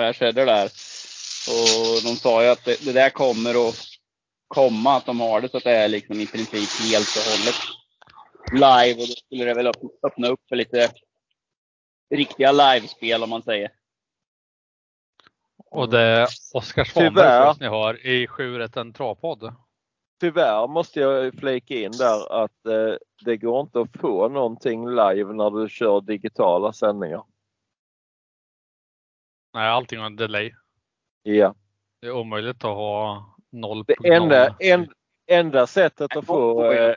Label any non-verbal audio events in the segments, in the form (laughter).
här skedde där. Och de sa ju att det, det, där kommer att komma, att de har det så att det är liksom i princip helt och hållet live. Och då skulle det väl öppna upp för lite riktiga livespel om man säger. Och det är Oskar Svanberg ni har i 7 en travpodd. Tyvärr måste jag flika in där att eh, det går inte att få någonting live när du kör digitala sändningar. Nej, allting har en delay. Ja. Det är omöjligt att ha noll Det enda, en, enda sättet att få eh,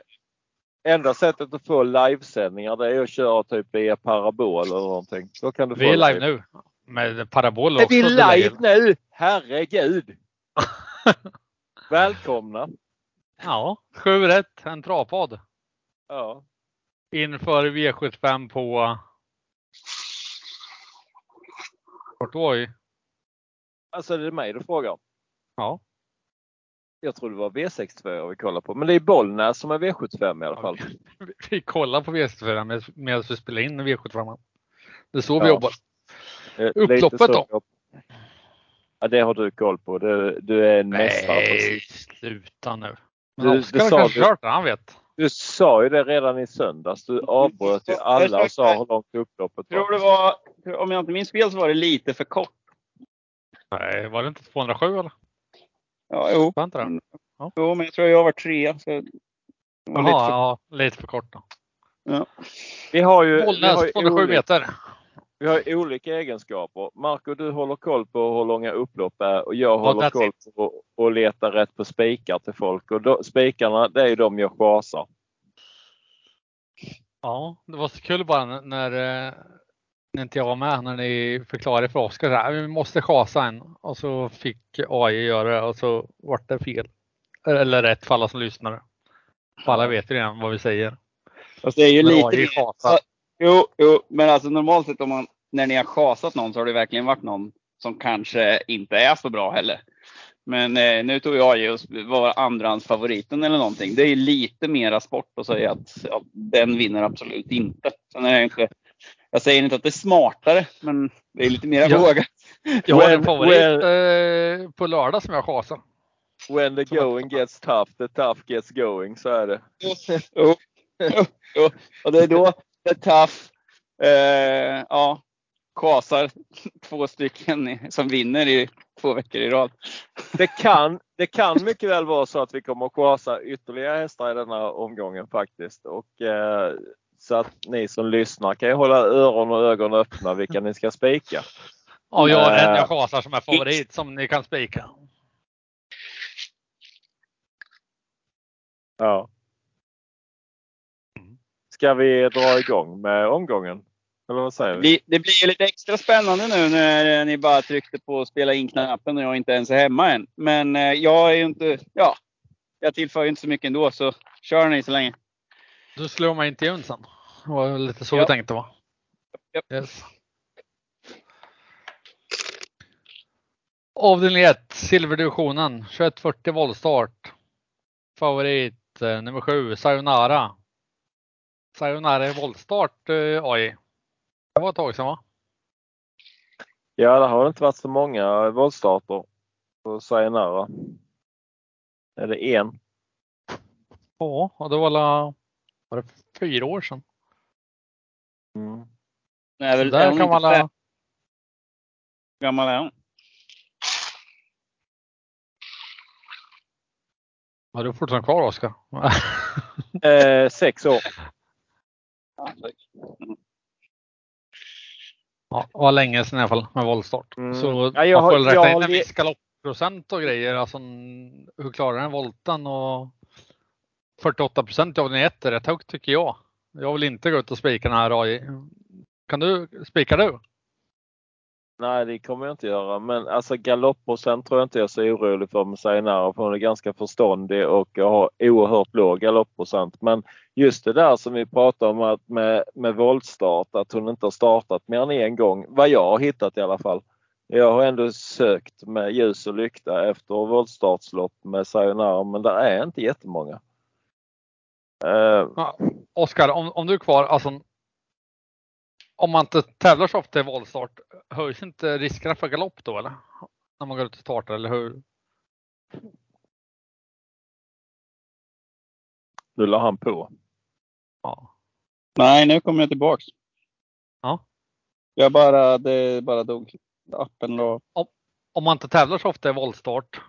Enda sättet att få livesändningar det är att köra typ via parabol eller någonting. Då kan du vi är live nu. Med parabol också. Är vi live nu? Herregud! (laughs) Välkomna! Ja, 7 rätt, en travpodd. Ja. Inför V75 på Vart var vi? Alltså det är mig du frågar? Ja. Jag tror det var V62 vi kollade på, men det är Bollnäs som är V75 i alla fall. Ja, vi, vi kollar på V64 medan vi spelar in V75. Det är så ja. vi jobbar. Eh, Upploppet då? Ja, det har du koll på. Du, du är en mästare. Nej, sluta nu. Men du, Oskar kanske kört det, han vet. Du sa ju det redan i söndags. Du avbröt ju alla och sa hur långt upploppet var. Tror det var, om jag inte minns fel så var det lite för kort. Nej, var det inte 207 eller? Ja, jo. Då. Ja. Jo, men jag tror jag var trea. Så Jaha, lite för... ja, lite för kort då. Ja. Vi har ju... Bollnäs 207 meter. Vi har olika egenskaper. Marco, du håller koll på hur långa upplopp är och jag håller koll på att leta rätt på spikar till folk. Och då, spikarna, det är ju de jag chasar. Ja, det var så kul bara när, när inte jag var med när ni förklarade för Oskar att vi måste chasa en och så fick AI göra det och så vart det fel. Eller rätt för alla som lyssnar. För alla vet ju redan vad vi säger. Fast det är ju men lite AI. Jo, jo, men alltså normalt sett om man, när ni har chasat någon så har det verkligen varit någon som kanske inte är så bra heller. Men eh, nu tog jag ju var andrahandsfavoriten eller någonting. Det är lite mera sport att säga att ja, den vinner absolut inte. Sen är det inte, jag säger inte att det är smartare, men det är lite mer ja. vågat. Jag har en favorit when, eh, på lördag som jag chasar. When the going gets tough, the tough gets going. Så är det. Jo, jo, jo. Och det är då the tough, eh, ja, kasar (laughs) två stycken som vinner i två veckor i rad. (laughs) Det kan, det kan mycket väl vara så att vi kommer att kasa ytterligare hästar i denna omgången faktiskt. Och, eh, så att ni som lyssnar kan ju hålla öron och ögon öppna vilka ni ska spika. Ja, jag har en jag kasar som är favorit som ni kan spika. Ja. Ska vi dra igång med omgången? Eller vad säger vi? Det blir lite extra spännande nu när ni bara tryckte på spela in-knappen och jag inte ens är hemma än. Men eh, jag är ju inte, ja, jag tillför ju inte så mycket ändå så kör ni så länge. Du slår mig inte in sen. Det var lite så ja. vi tänkte va? Yep. Yes. Avdelning 1, silverdivisionen, 2140 voltstart. Favorit eh, nummer 7, Sayonara. Sayonara i voltstart eh, AI. Det var ett tag sedan va? Ja, det har inte varit så många voltstarter på Sayonara. Är det en? Ja, och det var, la, var det fyra år sedan. Mm. Nej, väl, där kan man la... gammal är hon? Har du fortfarande kvar Oskar? (laughs) eh, sex år. Ja, det var länge sedan i alla fall med voltstart. Mm. Så ja, jag man får väl räkna in en viss galoppprocent och grejer. Alltså, hur klarar den volten? Och 48 procent av den är ett är rätt högt tycker jag. Jag vill inte gå ut och spika den här AI. Kan du, spika du? Nej, det kommer jag inte göra. Men alltså galoppprocent tror jag inte jag är så orolig för med Sayonara. För hon är ganska förståndig och har oerhört låg galoppprocent. Men just det där som vi pratade om att med, med voltstart, att hon inte har startat mer än en gång. Vad jag har hittat i alla fall. Jag har ändå sökt med ljus och lykta efter voltstartslopp med Sayonara men det är inte jättemånga. Uh, Oskar, om, om du är kvar, alltså om man inte tävlar så ofta i voltstart, höjs inte riskerna för galopp då eller? När man går ut och startar, eller hur? Nu la han på. Ja. Nej, nu kommer jag tillbaks. Ja. Jag bara, det bara dog. Appen då. Om, om man inte tävlar så ofta i voltstart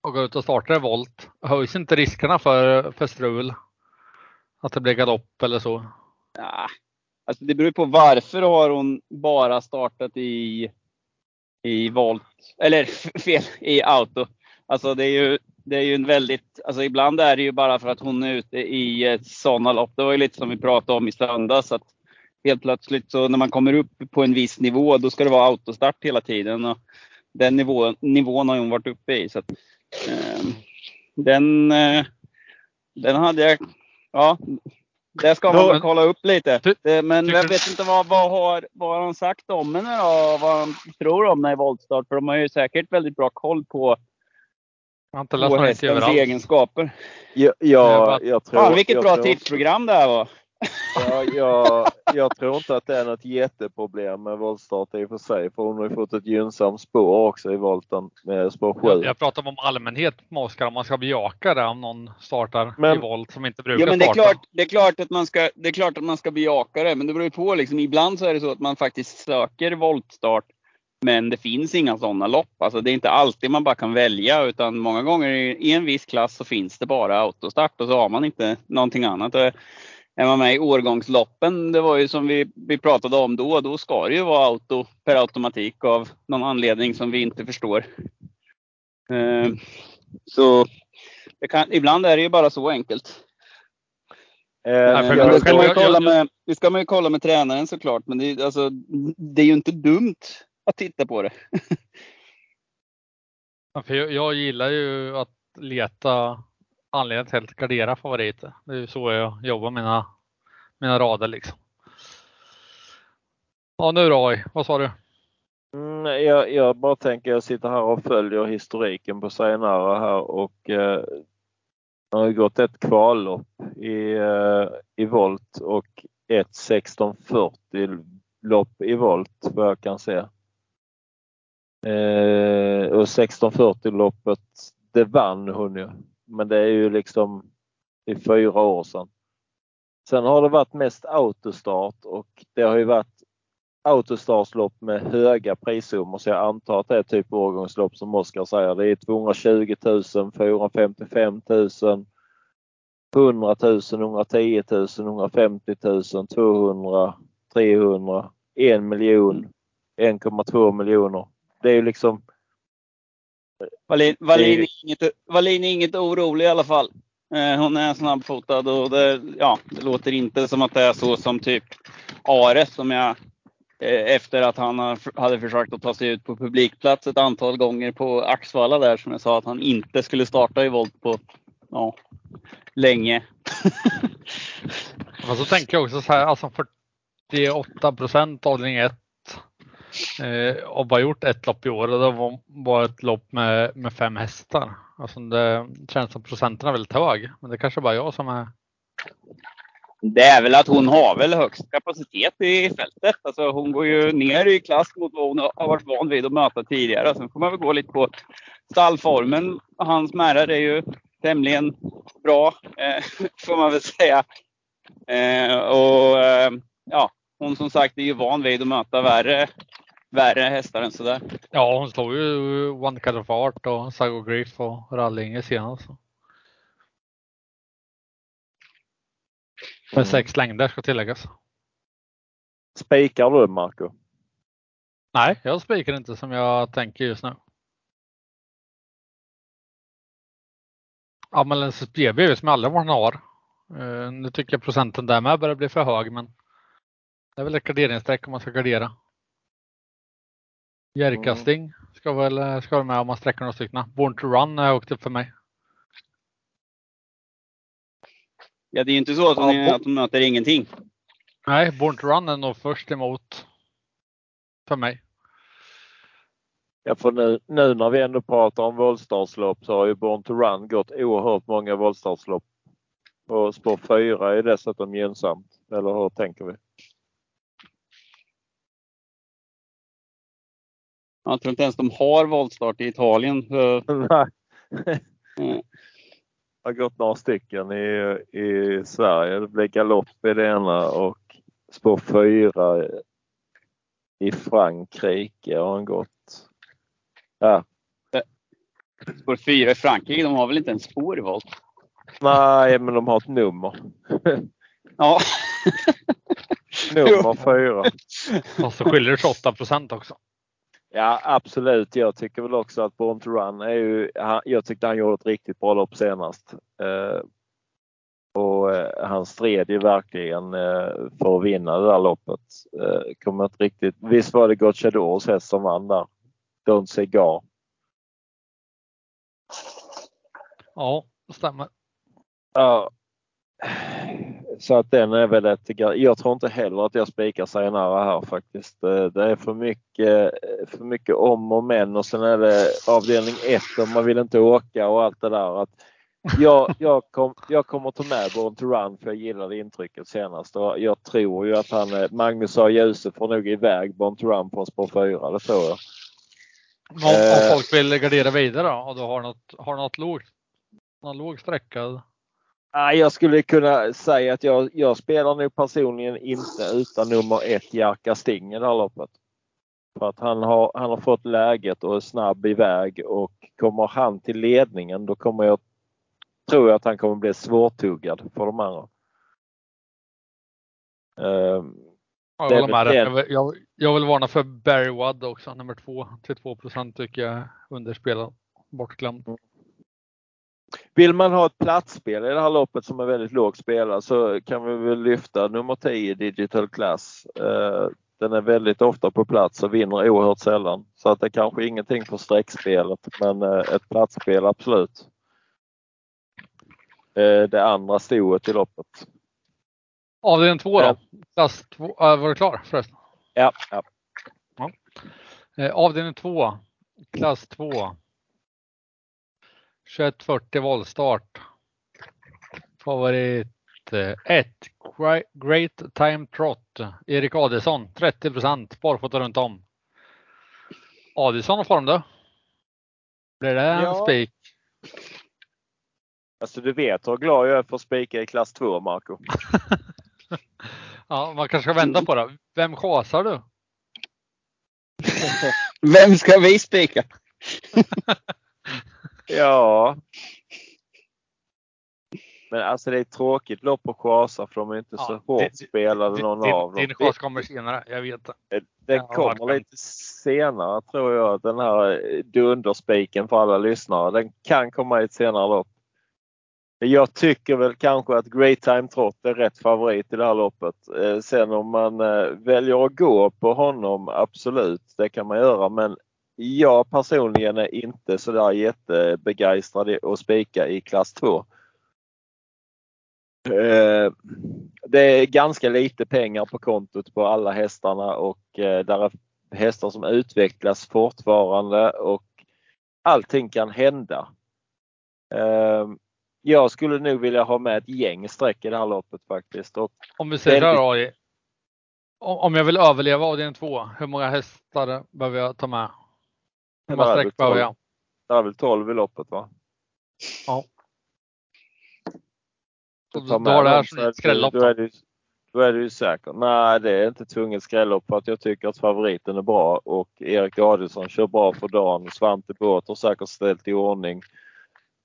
och går ut och startar i volt, höjs inte riskerna för, för strul? Att det blir galopp eller så? Ja, alltså det beror på varför har hon bara startat i, i volt, eller (laughs) fel, i auto. Alltså det är ju, det är ju en väldigt, alltså ibland är det ju bara för att hon är ute i sådana lopp. Det var ju lite som vi pratade om i söndags. Att helt plötsligt så när man kommer upp på en viss nivå då ska det vara autostart hela tiden. Och den nivån, nivån har hon varit uppe i. Så att, eh, den, eh, den hade jag, ja det ska man väl kolla upp lite. Men jag vet inte vad, vad, har, vad har han sagt om henne då? Vad han tror om henne i voltstart? För de har ju säkert väldigt bra koll på, på hästens egenskaper. Ja, ja, jag tror, Fan vilket bra tipsprogram det här var. Ja, jag, jag tror inte att det är något jätteproblem med voltstart i och för sig. För hon har ju fått ett gynnsamt spår också i volten med spår 7. Jag, jag pratar om allmänhet med Oskar, om man ska bejaka det om någon startar men, i volt som inte brukar ja, men det är Klart, det, är klart att man ska, det är klart att man ska bejaka det, men det beror ju på. Liksom, ibland så är det så att man faktiskt söker voltstart men det finns inga sådana lopp. Alltså det är inte alltid man bara kan välja utan många gånger i en viss klass så finns det bara autostart och så har man inte någonting annat är man med i årgångsloppen, det var ju som vi, vi pratade om då, då ska det ju vara auto per automatik av någon anledning som vi inte förstår. Eh, så kan, ibland är det ju bara så enkelt. Eh, det, ska man ju kolla med, det ska man ju kolla med tränaren såklart, men det, alltså, det är ju inte dumt att titta på det. (laughs) ja, för jag, jag gillar ju att leta anledning till att gardera favoriter. Det är ju så jag jobbar mina, mina rader liksom. Ja nu då, Roy, vad sa du? Mm, jag, jag, bara tänker, jag sitter här och följer historiken på senare här och eh, det har gått ett kvallopp i, eh, i volt och ett 1640 lopp i volt vad jag kan se. Eh, och 1640 loppet, det vann hon ju. Men det är ju liksom i fyra år sedan. Sen har det varit mest autostart och det har ju varit autostartslopp med höga prissummor så jag antar att det är typ årgångslopp som Oskar säger. Det är 220 000, 455 000, 100 000, 110 000, 150 000, 200, 300, 1 miljon, 1,2 miljoner. Det är ju liksom Wallin, Wallin, är inget, Wallin är inget orolig i alla fall. Eh, hon är snabbfotad och det, ja, det låter inte som att det är så som typ Ares som jag eh, efter att han hade försökt att ta sig ut på publikplats ett antal gånger på Axvalla där som jag sa att han inte skulle starta i volt på ja, länge. (laughs) Och så tänker jag också så här, alltså 48 procent avdelning 1 Eh, och bara gjort ett lopp i år och det var, var ett lopp med, med fem hästar. Alltså det känns som procenten är väldigt hög, men det kanske bara jag som är det är väl att hon har väl högst kapacitet i fältet. Alltså hon går ju ner i klass mot vad hon har varit van vid att möta tidigare. Sen får man väl gå lite på stallformen. Hans märrar är ju tämligen bra, eh, (laughs) får man väl säga. Eh, och eh, ja, hon som sagt är ju van vid att möta värre värre hästar än sådär. Ja, hon slog ju One Cut of Art och Sago Griff och Rallinge senast. Med mm. sex längder ska tilläggas. Spikar du Marco? Nej, jag spikar inte som jag tänker just nu. Amalensis BB som jag aldrig varit har. Uh, nu tycker jag procenten där med börjar bli för hög men det är väl ett garderingsstreck om man ska gardera. Jerkasting ska väl ska vara med om man sträcker några stycken. Born to Run har åkt upp för mig. Ja, det är ju inte så att ja, att hon möter ingenting. Nej, Born to Run är nog först emot för mig. Ja, för nu, nu när vi ändå pratar om voltstartslopp så har ju Born to Run gått oerhört många voltstartslopp. Och spår 4 är dessutom gynnsamt. Eller hur tänker vi? Jag tror inte ens de har voltstart i Italien. Nej. Det har gått några stycken i, i Sverige. Det blev galopp i det ena och spår fyra i Frankrike har han gått. Ja. Spår fyra i Frankrike, de har väl inte en spår i volt? Nej, men de har ett nummer. ja. nummer (laughs) fyra. Och så skiljer det 28 procent också. Ja absolut. Jag tycker väl också att Born to Run är ju, jag tyckte han gjorde ett riktigt bra lopp senast. Eh, och eh, han stred ju verkligen eh, för att vinna det där loppet. Kommer inte riktigt, visst var det Gocciadors häst som vann där? Don't Cigar. Ja, det stämmer. Ja. Så att den är väl ett, jag tror inte heller att jag spikar senare här faktiskt. Eh, det är för mycket, för mycket om och men och sen är det avdelning 1 och man vill inte åka och allt det där. Att jag, jag, kom, jag kommer ta med Born to Run för jag gillade intrycket senast och jag tror ju att han, Magnus A. Djuse får nog iväg Born to Run på spår 4, det tror jag. Om, om eh. folk vill gardera vidare och du har något, har något lågt, någon låg sträcka? Jag skulle kunna säga att jag, jag spelar nog personligen inte utan nummer ett Jerka Sting i det här loppet. För att han har, han har fått läget och är snabb iväg och kommer han till ledningen då kommer jag tror jag att han kommer bli svårtuggad för de andra. Um, jag, med jag, jag, vill varna för Barry Wood också, nummer två till 2 tycker jag underspelad, bortglömd. Mm. Vill man ha ett platsspel i det här loppet som är väldigt lågt spelat så kan vi väl lyfta nummer 10 Digital Class. Uh, den är väldigt ofta på plats och vinner oerhört sällan. Så att det är kanske ingenting för streckspelet men uh, ett platsspel absolut. Eh, det andra stoet i loppet. Avdelning två då? Klass två, äh, var du klar förresten? Ja. ja. ja. Eh, avdelning två, klass 2. 2140 voltstart. Favorit 1. Great Time Trot. Erik Adelsson 30 procent barfota runt om. Adelsson har form då? Blir det en ja. spik? Alltså du vet hur glad jag är för spika i klass 2 Marco. (laughs) ja, man kanske ska vända på det. Vem chasar du? Vem ska vi spika? (laughs) ja. Men alltså det är ett tråkigt lopp att chasa för de är inte ja, så hårt det, spelade någon din, av dem. Din chas kommer senare, jag vet det. Den kommer lite senare tror jag. Den här dunderspiken för alla lyssnare. Den kan komma i ett senare lopp. Jag tycker väl kanske att Great Time Trot är rätt favorit i det här loppet. Eh, sen om man eh, väljer att gå på honom, absolut, det kan man göra. Men jag personligen är inte sådär jättebegeistrad att spika i klass 2. Eh, det är ganska lite pengar på kontot på alla hästarna och eh, där är hästar som utvecklas fortfarande och allting kan hända eh, jag skulle nog vilja ha med ett gäng streck i det här loppet faktiskt. Och om vi säger så här Om jag vill överleva avdelning 2, hur många hästar behöver jag ta med? Streck behöver jag? Det är väl 12 i loppet va? Ja. Så då har det här som skrällopp? Då är, du, då är du säker. Nej, det är inte tvunget skrällopp för att jag tycker att favoriten är bra och Erik Adielsson kör bra för dagen. Svante Båth har säkert ställt i ordning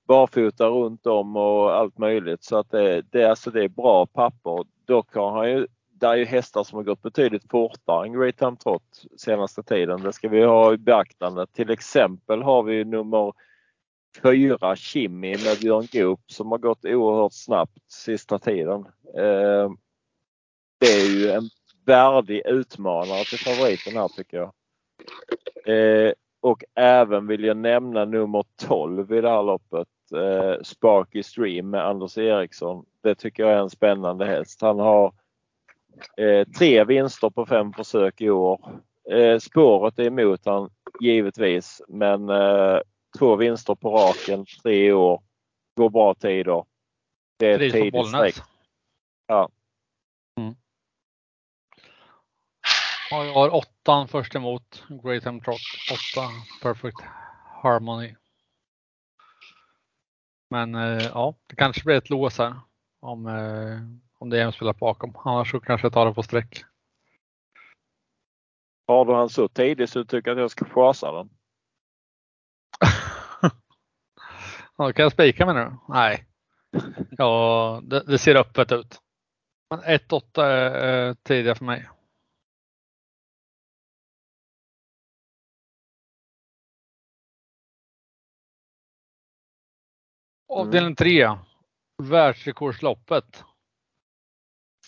barfota runt om och allt möjligt. Så att det, det, alltså det är bra papper. Dock har han ju, det är ju hästar som har gått betydligt fortare än Great Time Trot senaste tiden. Det ska vi ha i beaktande. Till exempel har vi nummer fyra Kimmy med Björn Goop som har gått oerhört snabbt sista tiden. Eh, det är ju en värdig utmanare till favoriten här tycker jag. Eh, och även vill jag nämna nummer 12 i det här loppet eh, Sparky Stream med Anders Eriksson. Det tycker jag är en spännande häst. Han har eh, tre vinster på fem försök i år. Eh, spåret är emot han givetvis men eh, två vinster på raken, tre år. Går bra tider. Det är ett tidigt streck. Ja. Mm. Ja, jag har åttan först emot Great Ham Trot. Åtta Perfect Harmony. Men eh, ja, det kanske blir ett lås här om, eh, om det är en spelare bakom. Annars så kanske jag tar det på streck. Har du han så tidigt så du tycker att jag ska chasa den? (laughs) ja, kan jag spika med nu? Nej. Ja, det, det ser öppet ut. Men 1-8 är tidiga för mig. Avdelning 3. Världsrekordsloppet.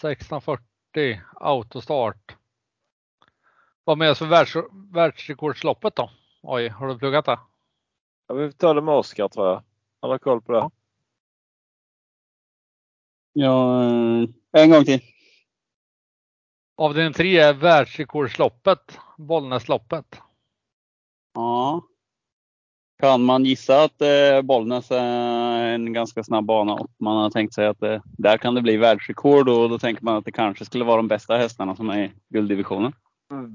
1640 autostart. Vad menas för världs, världsrekordsloppet då? Oj, har du pluggat det? Ja, vi får ta det med Oskar tror jag. Han har koll på det. Ja, ja en gång till. Avdelning 3 är världsrekordsloppet, Bollnäsloppet. Ja. Kan man gissa att eh, Bollnäs är en ganska snabb bana och man har tänkt sig att eh, där kan det bli världsrekord och då tänker man att det kanske skulle vara de bästa hästarna som är i gulddivisionen.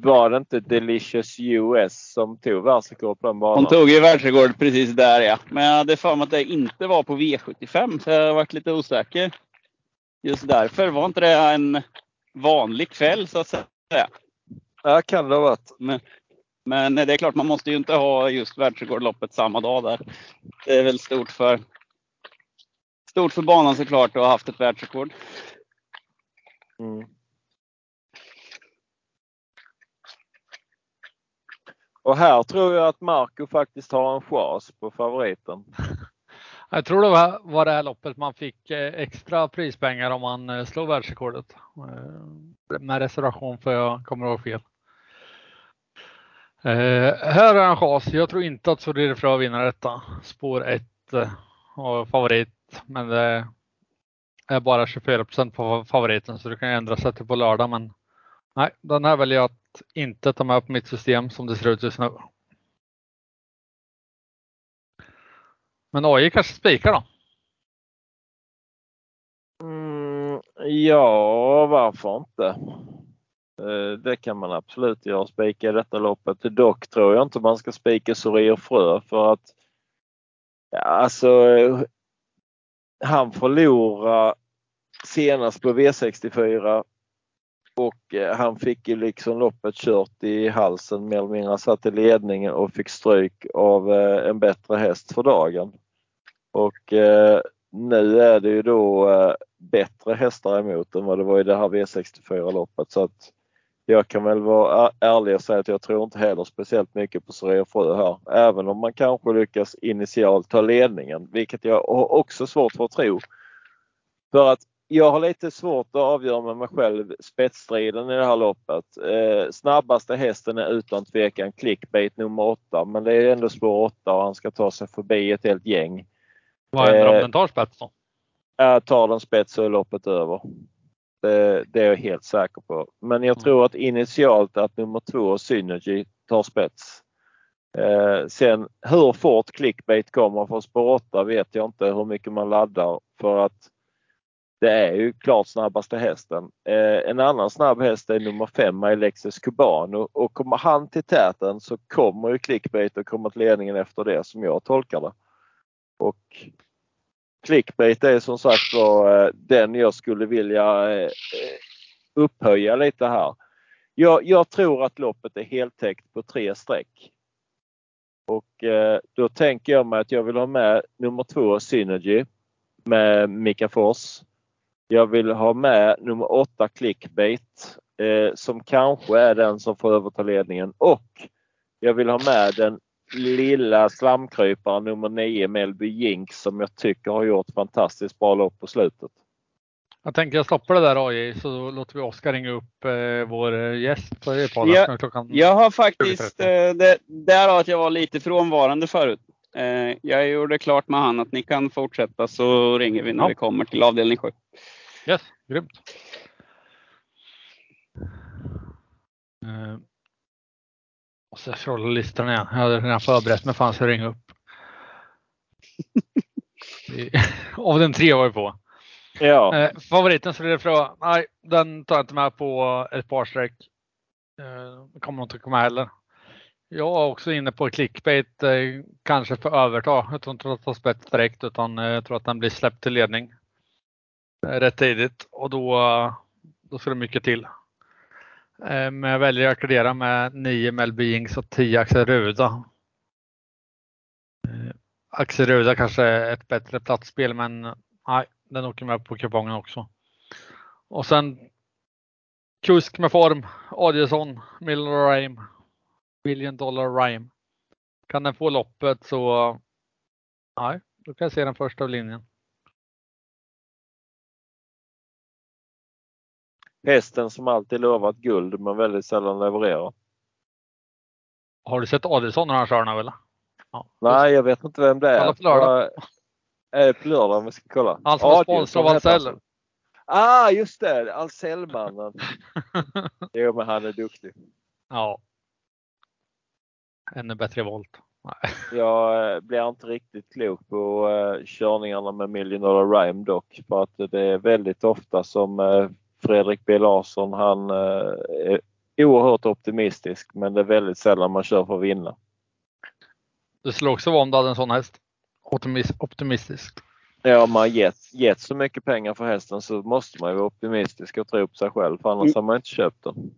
Var det inte Delicious US som tog världsrekord på den banan? Hon tog ju världsrekord precis där ja. Men jag hade för mig att det inte var på V75 så jag har varit lite osäker. Just därför. Var inte det en vanlig kväll så att säga? Ja, kan det ha varit. Men, men det är klart, man måste ju inte ha just världsrekordloppet samma dag där. Det är väl stort för, stort för banan såklart att ha haft ett världsrekord. Mm. Och här tror jag att Marco faktiskt har en chans på favoriten. (laughs) Jag tror det var, var det här loppet man fick eh, extra prispengar om man eh, slog världsrekordet. Eh, med reservation för jag kommer ihåg fel. Eh, här är en chans. Jag tror inte att Soriri Frö vinner detta. Spår 1 eh, och favorit. Men det är bara 24% på favoriten så det kan ändra sig till på lördag. Men nej, den här väljer jag att inte ta med på mitt system som det ser ut just nu. Men AI kanske spikar då? Mm, ja, varför inte? Eh, det kan man absolut göra, spika i detta loppet. Dock tror jag inte man ska spika Sorir Frö för att ja, alltså han förlorade senast på V64 och eh, han fick ju liksom loppet kört i halsen mer eller mindre. Han satt i ledningen och fick stryk av eh, en bättre häst för dagen. Och nu är det ju då bättre hästar emot än vad det var i det här V64 loppet så att jag kan väl vara ärlig och säga att jag tror inte heller speciellt mycket på Soraya Frö här. Även om man kanske lyckas initialt ta ledningen, vilket jag har också svårt för att tro. För att jag har lite svårt att avgöra med mig själv spetsstriden i det här loppet. Eh, snabbaste hästen är utan tvekan clickbait nummer 8 men det är ändå spår 8 och han ska ta sig förbi ett helt gäng. Vad händer om eh, den tar spets då? Äh, tar den spets så är loppet över. Det, det, är jag helt säker på. Men jag tror att initialt att nummer två Synergy tar spets. Eh, sen hur fort clickbait kommer från spår 8 vet jag inte hur mycket man laddar för att det är ju klart snabbaste hästen. Eh, en annan snabb häst är nummer 5, Alexis Cubano och kommer han till täten så kommer ju clickbait och kommer till ledningen efter det som jag tolkar det. Och clickbait är som sagt var eh, den jag skulle vilja eh, upphöja lite här. Jag, jag, tror att loppet är heltäckt på tre streck. Och eh, då tänker jag mig att jag vill ha med nummer två Synergy med Mika Fors. Jag vill ha med nummer åtta Clickbait eh, som kanske är den som får överta ledningen och jag vill ha med den lilla slamkryparen nummer 9 Melby Jinx som jag tycker har gjort fantastiskt bra lopp på slutet. Jag tänker jag stoppar det där AJ så låter vi Oskar ringa upp eh, vår gäst på podden ja, klockan Jag har faktiskt, eh, det, därav att jag var lite frånvarande förut. Eh, jag gjorde klart med han att ni kan fortsätta så ringer vi när ja. vi kommer till avdelning 7. Yes, grymt. Uh, och så scrolla listan igen. Jag hade redan förberett mig för att ringa upp. (laughs) Av den tre var vi på. Ja. Uh, favoriten så blir det fråga. Nej, den tar jag inte med på ett par streck. Det kommer inte komma heller. Jag är också inne på clickbait, kanske för övertag. Jag tror inte att det tas bett direkt utan jag tror att den blir släppt till ledning rätt tidigt och då, då ska det mycket till. Eh, men jag väljer att gardera med 9 Mel Beings och 10 Axel Ruda. Eh, Axel Ruda kanske är ett bättre platsspel men nej, den åker med på kupongen också. Och sen kusk med form, Adielsson, Miller Rhyme, Billion Dollar Rhyme. Kan den få loppet så nej, då kan jag se den första av linjen. Hästen som alltid lovat guld men väldigt sällan levererar. Har du sett Adielsson när han kör nu eller? Ja. Nej, jag vet inte vem det är. Kolla på lördag. Är det på lördag om vi ska kolla? Han som var sponsor av Ahlsell. Ah, just det! Ahlsellmannen. (laughs) jo, men han är duktig. Ja. Ännu bättre volt. Jag eh, blir inte riktigt klok på uh, körningarna med Million Dollar Rhyme dock. För att det är väldigt ofta som Fredrik B Larsson, han uh, är oerhört optimistisk men det är väldigt sällan man kör för att vinna. Det skulle också vara om du hade en sån häst. optimistisk. Ja, om man gett, gett så mycket pengar för hästen så måste man ju vara optimistisk och tro på sig själv för annars mm. har man inte köpt den.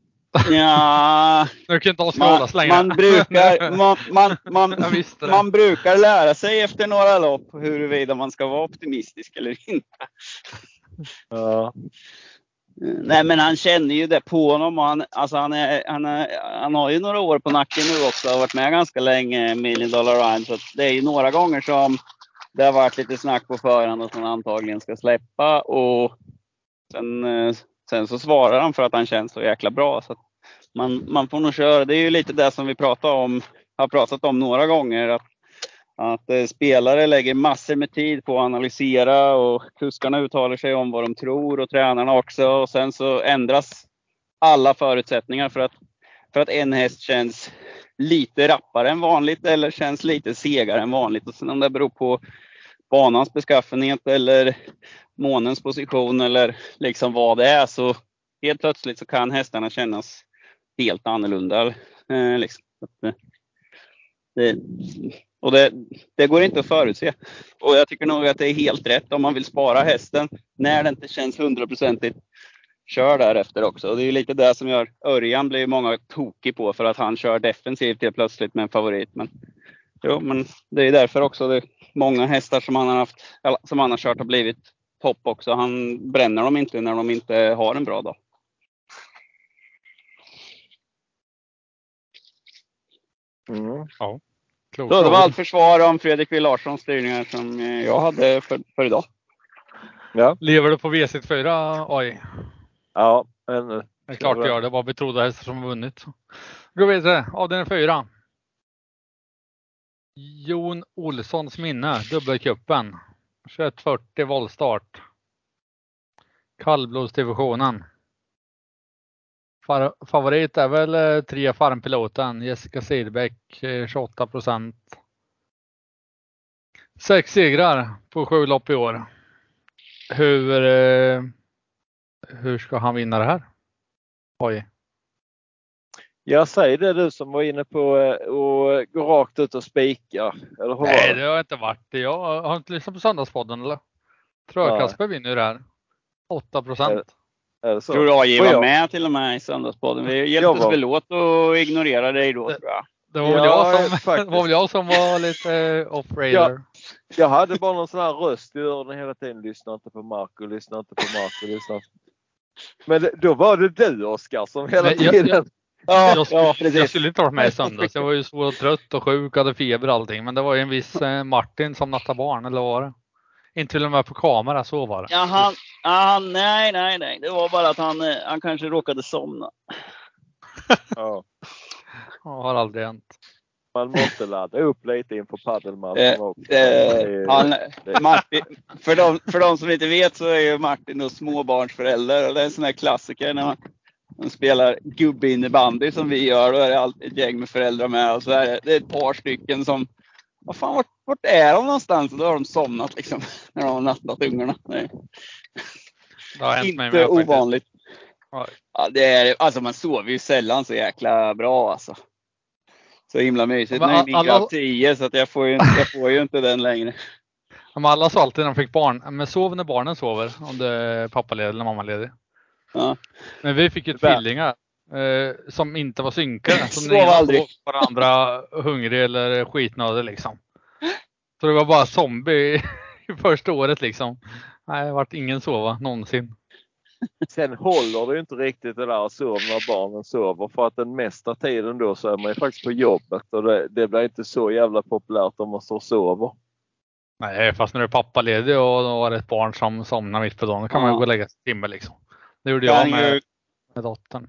Ja, (laughs) nu kan inte Oskar man brukar, man, man, (laughs) man, man brukar lära sig efter några lopp huruvida man ska vara optimistisk eller inte. Ja. Eh, nej men han känner ju det på honom och han, alltså han, är, han, är, han har ju några år på nacken nu också och varit med ganska länge, Million Dollar Rhyme. Så det är ju några gånger som det har varit lite snack på förhand att han antagligen ska släppa och sen, eh, sen så svarar han för att han känns så jäkla bra. Så man, man får nog köra. Det är ju lite det som vi pratar om, har pratat om några gånger. Att, att eh, spelare lägger massor med tid på att analysera och kuskarna uttalar sig om vad de tror och tränarna också. Och sen så ändras alla förutsättningar för att, för att en häst känns lite rappare än vanligt eller känns lite segare än vanligt. Och sen om det beror på banans beskaffenhet eller månens position eller liksom vad det är så helt plötsligt så kan hästarna kännas helt annorlunda. Eh, liksom. Eh, det, och det, det, går inte att förutse. Och jag tycker nog att det är helt rätt om man vill spara hästen när det inte känns hundraprocentigt. Kör därefter också. Och det är lite det som gör Örjan blir många tokig på för att han kör defensivt helt plötsligt med en favorit. Men, jo, men det är därför också det många hästar som han har haft, som han har kört har blivit topp också. Han bränner dem inte när de inte har en bra dag. Mm. Ja. Så det var allt försvar om Fredrik W Larssons styrningar som jag hade för, för idag. Ja. Lever du på V64 AI? Ja, ännu. Det är klart du gör. Det var betrodda hästar som vunnit. Gå vidare, avdelning 4. Jon Olssons minne, dubbelcupen. 2140 voltstart. Kallblodsdivisionen. Favorit är väl eh, tre farmpiloten Jessica Sidbeck 28 eh, procent. Sex segrar på sju lopp i år. Hur, eh, hur ska han vinna det här? Oj. Jag säger det du som var inne på att gå rakt ut och spika. Eller hur Nej, det har jag inte varit. Jag har inte lyssnat på Söndagspodden eller? Tror jag Kasper vinner det här. 8 procent. Tror du AJ var med till och med i Söndagspodden? Vi hjälptes var... väl åt att ignorera dig då tror jag. Det var väl, ja, jag, som, faktiskt. (laughs) var väl jag som var lite uh, off-radar. Ja, jag hade bara någon sån här röst i öronen hela tiden. Lyssna inte på Marco, lyssna inte på Marco, lyssna. Men då var det du Oskar som hela Nej, tiden jag, Ja, jag, ja, jag skulle inte varit med i söndags. Jag var ju så trött och sjuk, hade feber och allting. Men det var ju en viss eh, Martin som nattade barn, eller vad var det? Inte till och med på kamera, så var det. Ja, han, han, nej, nej, nej. Det var bara att han, eh, han kanske råkade somna. ja. Det har aldrig hänt. Man måste ladda upp lite inför padelmatchen eh, också. Eh, han, Martin, för, de, för de som inte vet så är ju Martin småbarnsförälder och det är en sån här klassiker när man de spelar gubbinnebandy som vi gör. Då är det alltid ett gäng med föräldrar med och så är det, det är ett par stycken som vad fan, vart, vart är de någonstans? då har de somnat liksom (laughs) när de har nattat ungarna. Nej. Inte ovanligt. Ja, det är, alltså man sover ju sällan så jäkla bra alltså. Så himla mysigt. Men, nu är min alla... grabb 10 så att jag, får ju jag får ju inte den längre. (laughs) Men alla sa alltid när de fick barn, men sov när barnen sover. Om det är pappaledig eller mammaledig. Ja. Men vi fick ju tvillingar eh, som inte var synkade. (laughs) Som Sov aldrig. varandra hungrig eller skitnödig liksom. Så det var bara zombie (laughs) i första året liksom. Nej, det vart ingen sova någonsin. Sen håller det inte riktigt det där att sova när barnen sover för att den mesta tiden då så är man ju faktiskt på jobbet och det, det blir inte så jävla populärt om man står och sover. Nej, fast när du är pappaledig och har ett barn som somnar mitt på dagen då kan ja. man gå och lägga sig en timme liksom. Det gjorde jag med, ju, med dottern.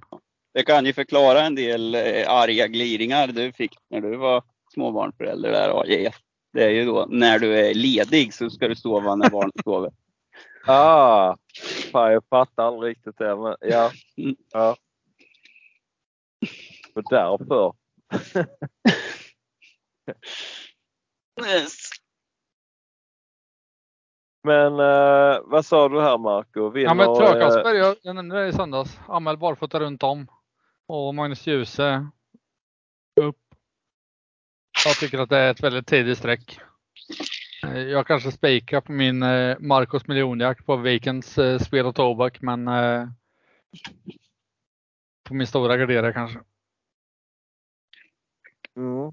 Det kan ju förklara en del eh, arga gliringar du fick när du var småbarnsförälder där AJ. Det är ju då när du är ledig så ska du sova när barnet (laughs) sover. Ah, fan, jag fattar aldrig riktigt det. Men ja. ja. Och därför. yes. Men eh, vad sa du här Marco? Vinner, ja men Trökasberg, jag, jag nämnde det i söndags. Amel barfota runt om. Och Magnus Djuse upp. Jag tycker att det är ett väldigt tidigt streck. Eh, jag kanske spikar på min eh, Marcos miljonjakt på Vikens eh, spel och tobak men eh, på min stora garderare kanske. Mm.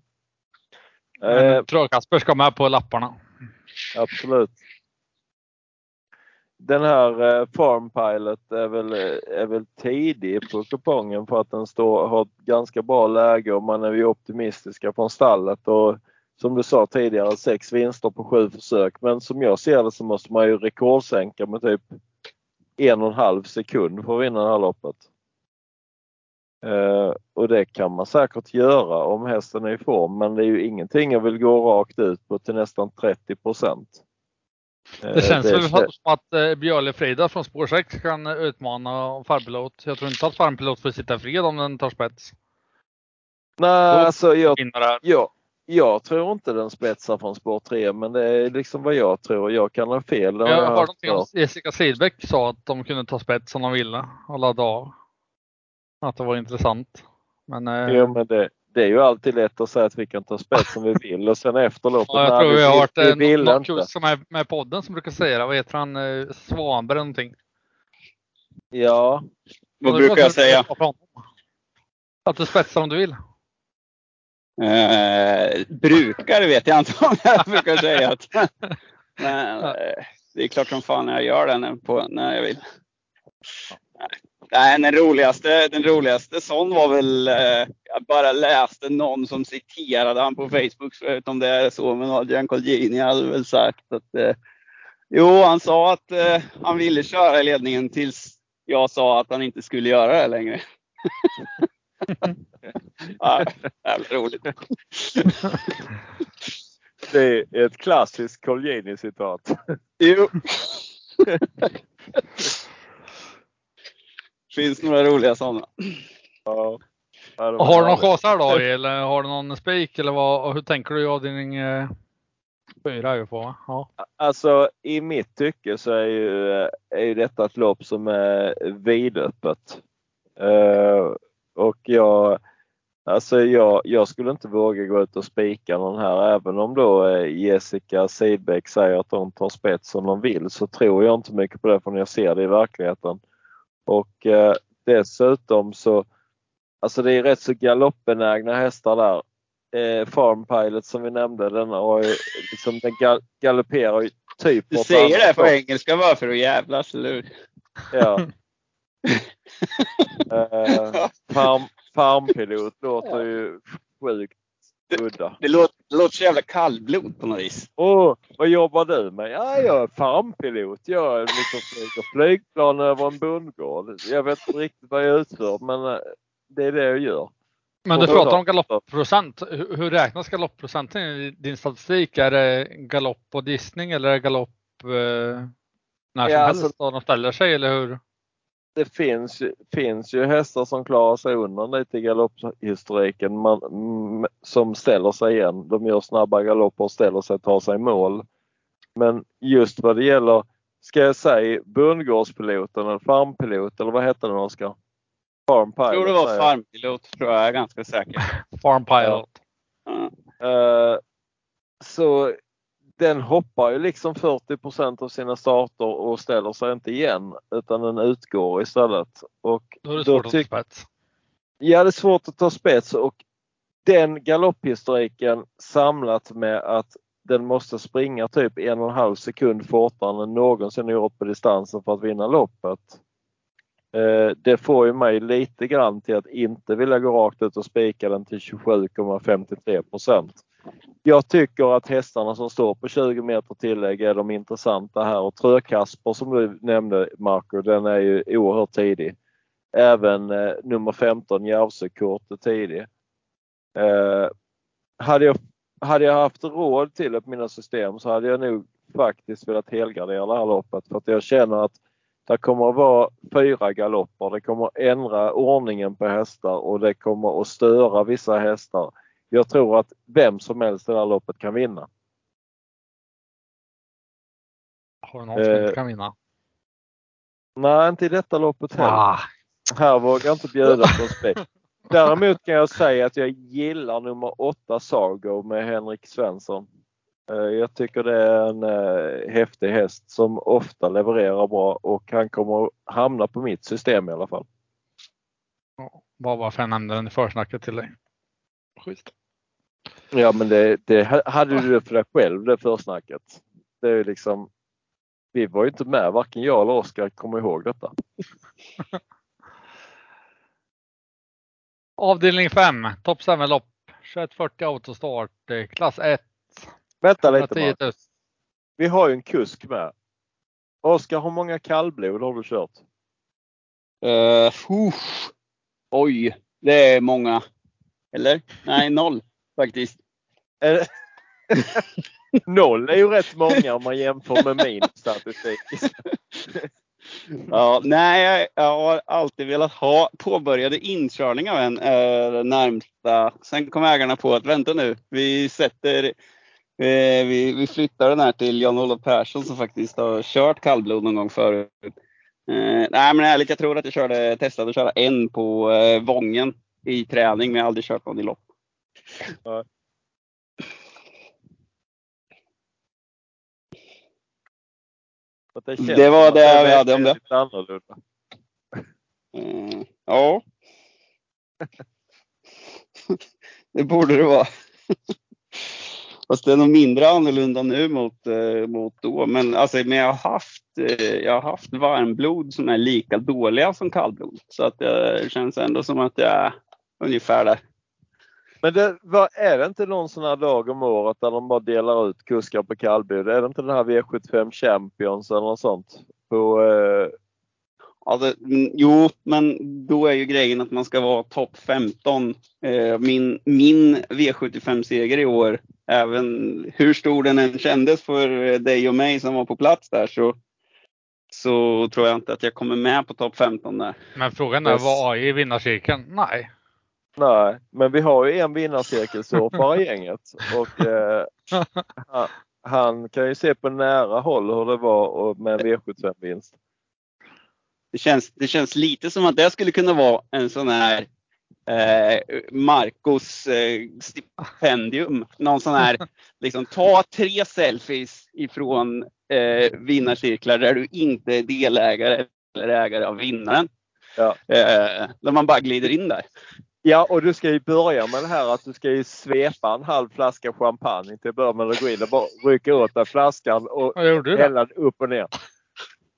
Eh, tror jag Kasper ska med på lapparna. Absolut. Den här eh, Farm Pilot är väl, är väl tidig på kupongen för att den står, har ett ganska bra läge och man är ju optimistiska från stallet. Och som du sa tidigare, sex vinster på sju försök. Men som jag ser det så måste man ju rekordsänka med typ en och en halv sekund för att vinna det här loppet. Uh, och det kan man säkert göra om hästen är i form men det är ju ingenting jag vill gå rakt ut på till nästan 30 procent. Det känns det väl som att uh, Björle Frida från spår 6 kan utmana Farmpilot. Jag tror inte att Farmpilot får sitta fred om den tar spets. Nej, alltså jag, jag, jag tror inte den spetsar från spår 3 men det är liksom vad jag tror. Jag kan ha fel. Jag, jag hörde någonting om Jessica Sidbeck sa att de kunde ta spets om de ville och ladda av. Att det var intressant. Men, eh... Jo, men det, det är ju alltid lätt att säga att vi kan ta spets om vi vill och sen efter loppet. Ja, jag tror vi, vi har varit en, någon kurs som är med podden som brukar säga det. Vad heter han? Eh, Svanberg någonting. Ja. Vad brukar jag säga? Att du spetsar om du vill. Eh, brukar vet jag inte om jag (laughs) brukar säga. Att, men eh, det är klart som fan jag gör det på, när jag vill. Nej, den roligaste, den roligaste sån var väl, eh, jag bara läste någon som citerade han på Facebook, om det är så, men Adrian Colgjini hade väl sagt att eh, Jo, han sa att eh, han ville köra i ledningen tills jag sa att han inte skulle göra det längre. (laughs) ja, jävla roligt. (laughs) Det är ett klassiskt Colgjini-citat. Jo. (laughs) finns några roliga sådana. Ja. Har du någon chaser då eller har du någon spik eller vad, hur tänker du avdelning eh, fyra är på? Ja. Alltså i mitt tycke så är ju, är ju detta ett lopp som är vidöppet. Uh, och jag, alltså jag, jag skulle inte våga gå ut och spika någon här även om då eh, Jessica Sidbeck säger att de tar spets om de vill så tror jag inte mycket på det förrän jag ser det i verkligheten. Och eh, dessutom så, alltså det är rätt så galoppbenägna hästar där. Eh, Farm Pilot som vi nämnde, den, har ju, liksom, den gal galopperar ju typ Du säger det på engelska bara för att jävlas, eller hur? Ja. (laughs) eh, farm, farmpilot låter ju sjukt udda. Det, låter, det låter så jävla kallblod på något vis. Åh, oh, vad jobbar du med? Ja, jag är farmpilot. Jag liksom flyger flygplan över en bondgård. Jag vet inte riktigt vad jag utför men eh, det är det jag gör. Men du pratar om galoppprocent. Hur räknas galoppprocenten i din statistik? Är det galopp på dissning eller är det galopp eh, när som ja, helst alltså, de ställer sig eller hur? Det finns, finns ju hästar som klarar sig undan lite i galopphistoriken man, som ställer sig igen. De gör snabba galopper och ställer sig och tar sig mål. Men just vad det gäller ska jag säga bondgårdspiloten eller farmpilot eller vad hette den Oskar? Farm Pilot. Jag tror det var farmpilot tror jag, jag är ganska säker. Farm Pilot. Ja. Uh, så den hoppar ju liksom 40% av sina starter och ställer sig inte igen utan den utgår istället. Och då är det svårt att ta spets. Ja, det är svårt att ta spets och den galopphistoriken samlat med att den måste springa typ en och en halv sekund fortare än någonsin gjort på distansen för att vinna loppet. Eh, det får ju mig lite grann till att inte vilja gå rakt ut och spika den till 27,53 procent. Jag tycker att hästarna som står på 20 meter tillägg är de intressanta här och Trökasper som du nämnde Marco, den är ju oerhört tidig. Även eh, nummer 15 Järvsökort är tidig. Eh, hade, jag, hade jag haft råd till ett mina system så hade jag nog faktiskt velat helgardera det här loppet för att jag känner att det kommer att vara fyra galopper. Det kommer att ändra ordningen på hästar och det kommer att störa vissa hästar. Jag tror att vem som helst i det här loppet kan vinna. Har du någon som inte kan vinna? Nej, inte i detta loppet heller. Ah. Här vågar jag inte bjuda på (laughs) spel. Däremot kan jag säga att jag gillar nummer åtta Sargo med Henrik Svensson. Eh, jag tycker det är en eh, häftig häst som ofta levererar bra och han kommer hamna på mitt system i alla fall. Bara varför jag nämnde den i försnacket till dig. Schysst. Ja men det, det hade du det för dig själv det försnacket. Det är liksom Vi var ju inte med, varken jag eller Oskar kommer ihåg detta. (laughs) Avdelning 5, topp 7-lopp. 2140 autostart, klass 1. Vänta lite bara. Vi har ju en kusk med. Oskar, hur många kallblod har du kört? Uh, Oj, det är många. Eller? Nej, noll faktiskt. (laughs) noll är ju rätt många om man jämför med min statistik. Ja, nej, jag har alltid velat ha påbörjade inkörningar av en äh, närmsta. Sen kom ägarna på att vänta nu, vi sätter eh, vi, vi flyttar den här till Jan-Olof Persson som faktiskt har kört kallblod någon gång förut. Eh, nej men ärligt, jag tror att jag körde, testade att köra en på eh, Vången i träning men jag har aldrig kört någon i lopp. Ja. Det, det, var det vi hade om det. Annorlunda. Mm, ja. det borde det vara. Fast det är nog mindre annorlunda nu mot, eh, mot då. Men, alltså, men jag, har haft, eh, jag har haft varmblod som är lika dåliga som kallblod. Så att det känns ändå som att jag ungefär där. Men det, vad, är det inte någon sån här dag om året där de bara delar ut kuskar på kallblod? Är det inte den här V75 Champions eller något sånt? På, eh... ja, det, mm, jo, men då är ju grejen att man ska vara topp 15. Eh, min, min V75-seger i år, även hur stor den än kändes för dig och mig som var på plats där, så så tror jag inte att jag kommer med på topp 15 där. Men frågan är, var AI i vinnarcirkeln? Nej. Nej, men vi har ju en vinnarcirkelsurfare i gänget och eh, han, kan ju se på nära håll hur det var med en V75-vinst. Det känns, det känns lite som att det skulle kunna vara en sån här eh, Marcos eh, stipendium. Någon sån här, liksom ta tre selfies ifrån eh, vinnarcirklar där du inte är delägare eller ägare av vinnaren. Ja. Eh, där man bara glider in där. Ja, och du ska ju börja med det här att du ska ju svepa en halv flaska champagne till att börja med att gå in och bara rycka åt dig flaskan och hälla den upp och ner.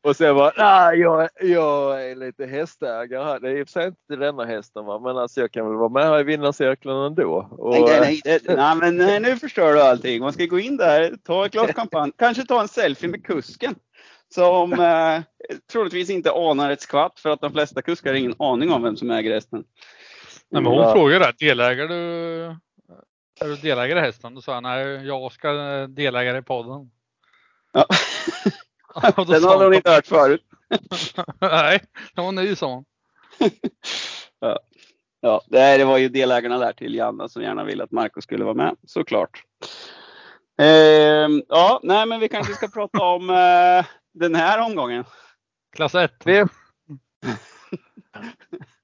Och sen bara, nej jag, jag är lite hästägare här. Det är i och för sig inte denna hästen va, men alltså jag kan väl vara med här i vinnarcirkeln ändå. Och, nej, nej, nej, nej, men nej, nu förstör du allting. Man ska gå in där, ta ett glas champagne, kanske ta en selfie med kusken. Som eh, troligtvis inte anar ett skvatt för att de flesta kuskar har ingen aning om vem som äger hästen. Nej, men hon frågade delägare du, är du delägare i hästen? Då sa jag nej, jag ska delägare i podden. Ja. (laughs) Den har hon inte hört förut. (laughs) nej, hon är ju sån. (laughs) ja. Ja, det var ju delägarna där till Janna som gärna ville att Marco skulle vara med, såklart. Eh, ja, nej men vi kanske ska prata om eh, den här omgången? Klass 1. V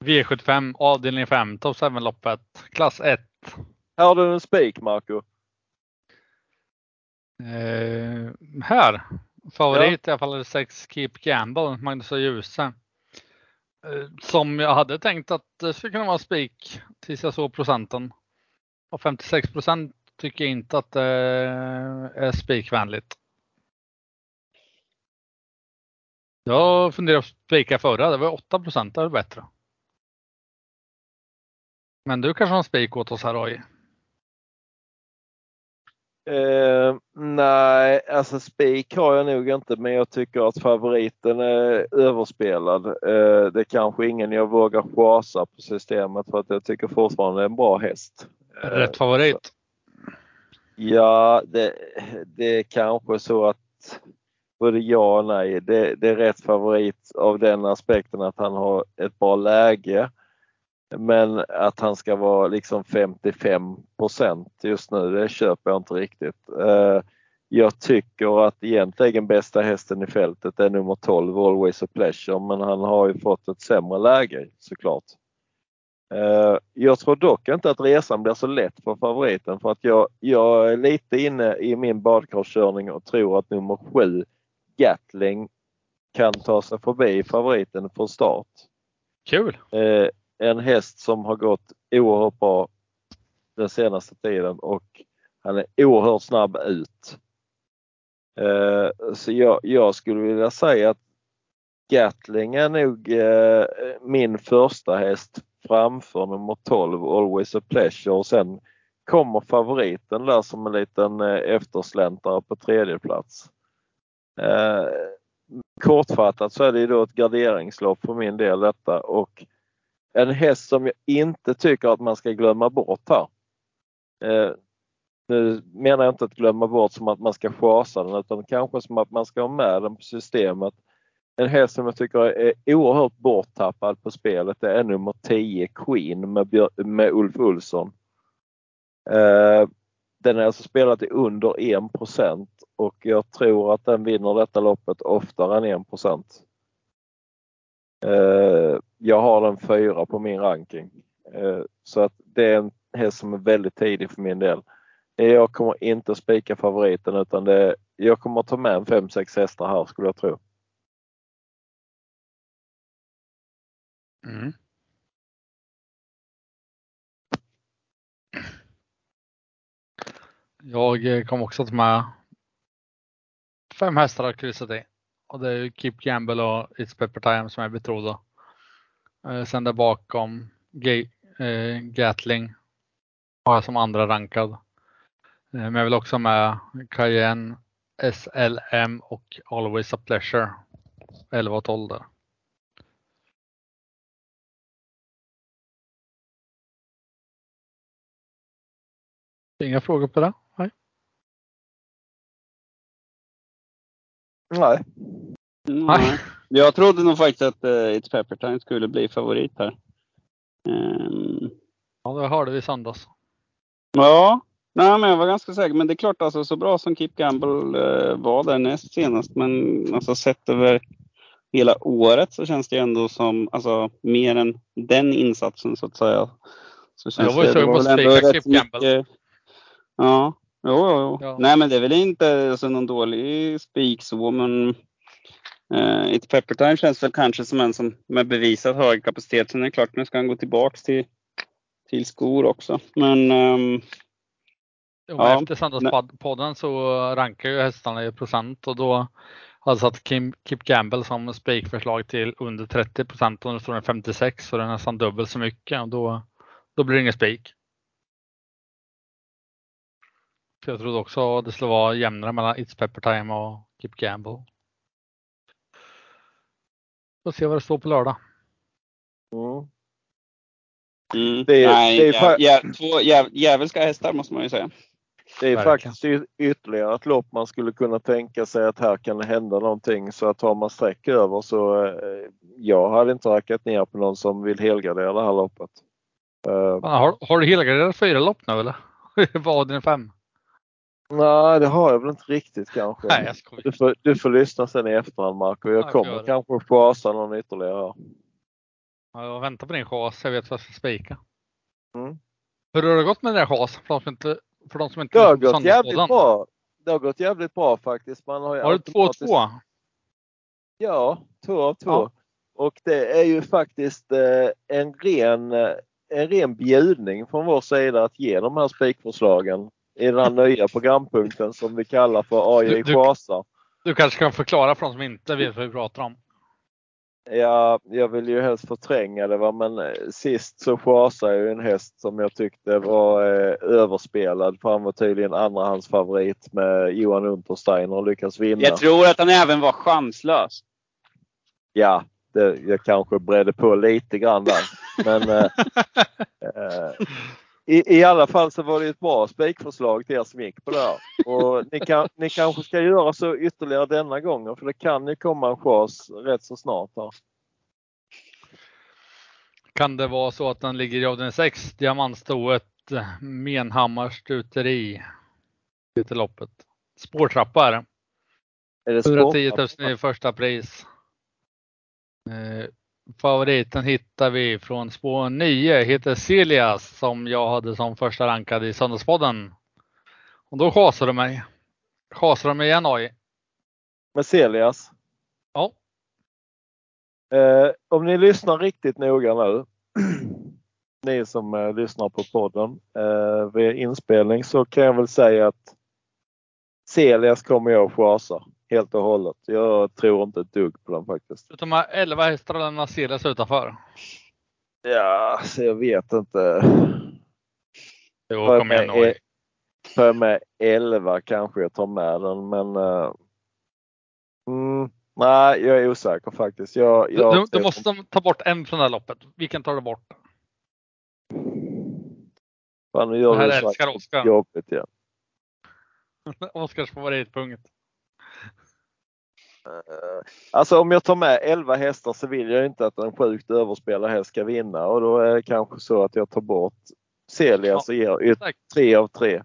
V75 avdelning 5, Top 7-loppet. Klass 1. Här har du en spik Marco. Eh, här. Favorit ja. i alla fall är 6 Keep Gamble, Magnus och Djuse. Eh, som jag hade tänkt att det skulle kunna vara spik tills jag såg procenten. Och 56 procent tycker jag inte att det är spikvänligt. Jag funderade på att spika förra, det var 8 procent, det är bättre. Men du kanske har en spik åt oss här AI? Eh, nej, alltså spik har jag nog inte men jag tycker att favoriten är överspelad. Eh, det är kanske ingen jag vågar chasa på systemet för att jag tycker fortfarande det är en bra häst. Eh, Rätt favorit? Ja, det, det är kanske så att både ja och nej. Det, det är rätt favorit av den aspekten att han har ett bra läge. Men att han ska vara liksom 55% just nu, det köper jag inte riktigt. Eh, jag tycker att egentligen bästa hästen i fältet är nummer 12, Always a Pleasure, men han har ju fått ett sämre läge såklart. Eh, jag tror dock inte att resan blir så lätt för favoriten för att jag, jag är lite inne i min badkarskörning och tror att nummer 7, Gatling, kan ta sig förbi favoriten från start. Kul! En häst som har gått oerhört bra den senaste tiden och han är oerhört snabb ut. Eh, så jag, jag, skulle vilja säga att Gatling är nog eh, min första häst framför nummer 12 Always a Pleasure och sen kommer favoriten där som en liten eh, eftersläntrare på tredje plats. Eh, kortfattat så är det då ett garderingslopp för min del detta och en häst som jag inte tycker att man ska glömma bort här. Eh, nu menar jag inte att glömma bort som att man ska chasa den utan kanske som att man ska ha med den på systemet. En häst som jag tycker är oerhört borttappad på spelet det är nummer 10 Queen med, med Ulf Olsson. Eh, den är alltså spelad i under 1% och jag tror att den vinner detta loppet oftare än 1 Eh, jag har den fyra på min ranking. Eh, så att det är en häst som är väldigt tidig för min del. Eh, jag kommer inte spika favoriten utan det, jag kommer ta med en 5-6 hästar här skulle jag tro. Mm. Jag eh, kommer också ta med fem hästar att kryssa i. Och det är Keep Gamble och It's Pepper Time som är betrodda. Eh, sen där bakom G eh, Gatling har jag som andra rankad. Eh, men jag vill också med Cayenne, SLM och Always a Pleasure. 11 och 12 där. Inga frågor på det? Nej. Nej. Nej. Jag trodde nog faktiskt att uh, It's Pepper Time skulle bli favorit här. Um... Ja, det hörde vi i söndags. Ja, nej, men jag var ganska säker. Men det är klart, alltså, så bra som Keep Gamble uh, var där näst senast, men alltså, sett över hela året så känns det ändå som, alltså mer än den insatsen så att säga. Så känns jag var ju sugen på att spika Keep Gamble. Ja, jo, jo, jo. Ja. Nej, men det är väl inte alltså, någon dålig spik så, men Uh, It's Pepper Time känns väl kanske som en som med bevisat hög kapacitet. Sen är det klart, nu ska han gå tillbaks till, till skor också. Men um, jo, ja, efter söndagspodden så rankar ju hästarna i procent och då hade satt Kim, Kip Gamble som spikförslag till under 30 procent och nu står den 56 så det är nästan dubbelt så mycket och då, då blir det ingen spik. Jag trodde också det skulle vara jämnare mellan It's Pepper Time och Kip Gamble. Får se vad det står på lördag. Mm. Mm. Det är, Nej, det är jä, två jä, djävulska hästar måste man ju säga. Det är Verkligen. faktiskt ytterligare ett lopp man skulle kunna tänka sig att här kan det hända någonting. Så att har man streck över så eh, jag hade inte rackat ner på någon som vill helgardera det här loppet. Uh, har, har du helgarderat fyra lopp nu eller? (laughs) Vad är din fem? Nej, det har jag väl inte riktigt kanske. Nej, jag skojar. Du får, du får lyssna sen i efterhand Marco. Jag kommer kanske att chasa någon ytterligare. Ja, jag väntar på din chas. Jag vet vad jag ska spika. Mm. Hur har det gått med din chas? För de som inte, för de som inte det har gått jävligt bra. Det har gått jävligt bra faktiskt. Man har, har du 2-2? Ja, två av två. Ja. Och det är ju faktiskt eh, en ren, eh, en ren bjudning från vår sida att ge de här spikförslagen i den här (laughs) nya programpunkten som vi kallar för AJ Chasa. Du, du kanske kan förklara för de som inte vet vad vi pratar om? Ja, jag vill ju helst förtränga det va? men eh, sist så chasade jag ju en häst som jag tyckte var eh, överspelad för han var tydligen andrahandsfavorit med Johan Untersteiner och lyckas vinna. Jag tror att han även var chanslös. Ja, det, jag kanske bredde på lite grann där. Men eh, (laughs) eh, i, i alla fall så var det ett bra spikförslag till er som gick på det här. Och ni, kan, ni kanske ska göra så ytterligare denna gången för det kan ju komma en chans rätt så snart. Här. Kan det vara så att den ligger i avdelning 6, diamantstoet Menhammars stuteri? Heter loppet. Spårtrappa är det. Är det 110 000 i första pris. Favoriten hittar vi från spår 9, heter Celias som jag hade som första rankad i Söndagspodden. Och då chasade du mig. Chasade du mig igen Oj. Med Celias? Ja. Eh, om ni lyssnar riktigt noga nu, (clears throat) ni som eh, lyssnar på podden eh, vid inspelning så kan jag väl säga att Celias kommer jag att chasa helt och hållet. Jag tror inte ett dugg på den faktiskt. De här 11 hästarna Ceres utanför? Ja, så jag vet inte. Jo, kom igen nu. För med 11 kanske jag tar med den men uh, mm, Nej, jag är osäker faktiskt. Jag, jag du, du måste ta bort en från det här loppet. Vilken tar du bort? Fan, nu gör det här älskar Oskar. Jobbigt igen. (laughs) Oskars favoritpunkt. Eh, alltså om jag tar med 11 hästar så vill jag inte att en sjukt överspelad häst ska vinna och då är det kanske så att jag tar bort Celias och ger tre av tre.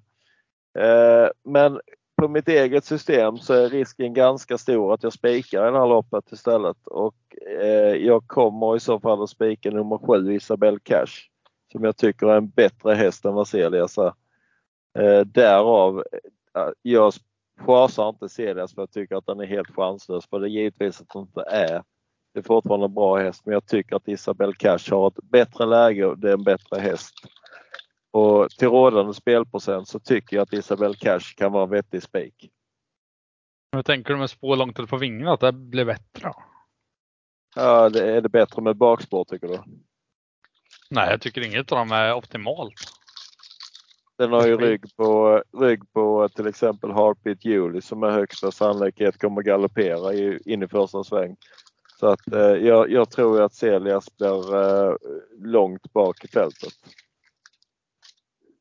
Eh, men på mitt eget system så är risken ganska stor att jag spikar det här loppet istället och eh, jag kommer i så fall att spika nummer 7 Isabelle Cash som jag tycker är en bättre häst än vad Celias är. Därav jag chasar inte Celias för jag tycker att den är helt chanslös. För det är givetvis att den inte är. Det är fortfarande en bra häst men jag tycker att Isabel Cash har ett bättre läge och det är en bättre häst. Och till rådande spelprocent så tycker jag att Isabel Cash kan vara en vettig spik. Hur tänker du med spår långt ut på vingarna att det blir bättre? Ja, det är det bättre med bakspår tycker du? Nej, jag tycker inget av dem är optimalt. Den har ju rygg på, rygg på till exempel Heartbeat Julie som med högsta sannolikhet kommer galoppera in i första sväng. Så att eh, jag, jag, tror att Celias blir eh, långt bak i fältet.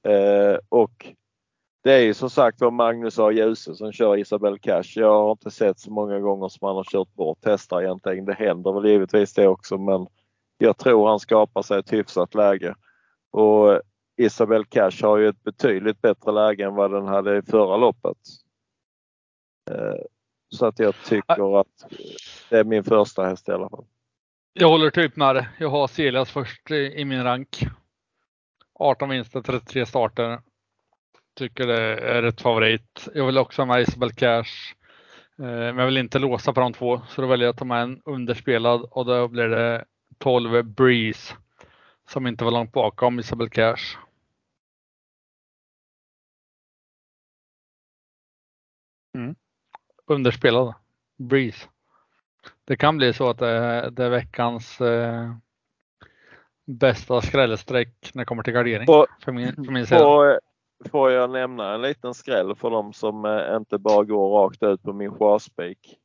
Eh, och det är ju som sagt var Magnus A. Djuse som kör Isabel Cash. Jag har inte sett så många gånger som han har kört bort hästar egentligen. Det händer väl givetvis det också men jag tror han skapar sig ett hyfsat läge. Och Isabel Cash har ju ett betydligt bättre läge än vad den hade i förra loppet. Eh, så att jag tycker att det är min första häst i alla fall. Jag håller typ med det. Jag har Celias först i min rank. 18 vinster, 33 starter. Tycker det är ett favorit. Jag vill också ha med Isabel Cash. Eh, men jag vill inte låsa på de två så då väljer jag att ta med en underspelad och då blir det 12 Breeze som inte var långt bakom Isabel Cash. Mm. Underspelad. Breeze. Det kan bli så att det, är, det är veckans eh, bästa skrällsträck när det kommer till gardering. Får, för min, för min får, får jag nämna en liten skräll för de som eh, inte bara går rakt ut på min chasspik?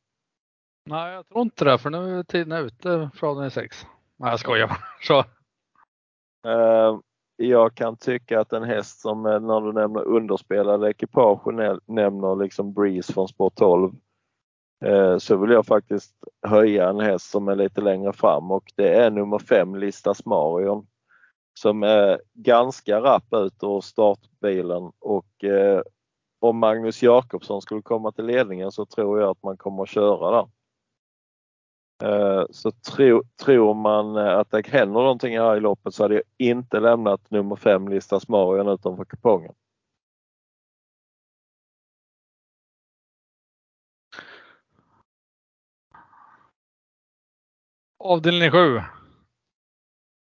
Nej, jag tror inte det för nu är tiden ute från den sex. Nej, jag skojar bara. (laughs) Så jag kan tycka att en häst som eh, när du nämner underspelade ekipage nämner liksom Breeze från spår 12 eh, så vill jag faktiskt höja en häst som är lite längre fram och det är nummer 5 Listas Marion som är ganska rapp ut ur startbilen och eh, om Magnus Jakobsson skulle komma till ledningen så tror jag att man kommer att köra där. Eh, så tro, tror man eh, att det händer någonting här i loppet så hade jag inte lämnat nummer 5 Listas Marion utanför kupongen. Avdelning 7.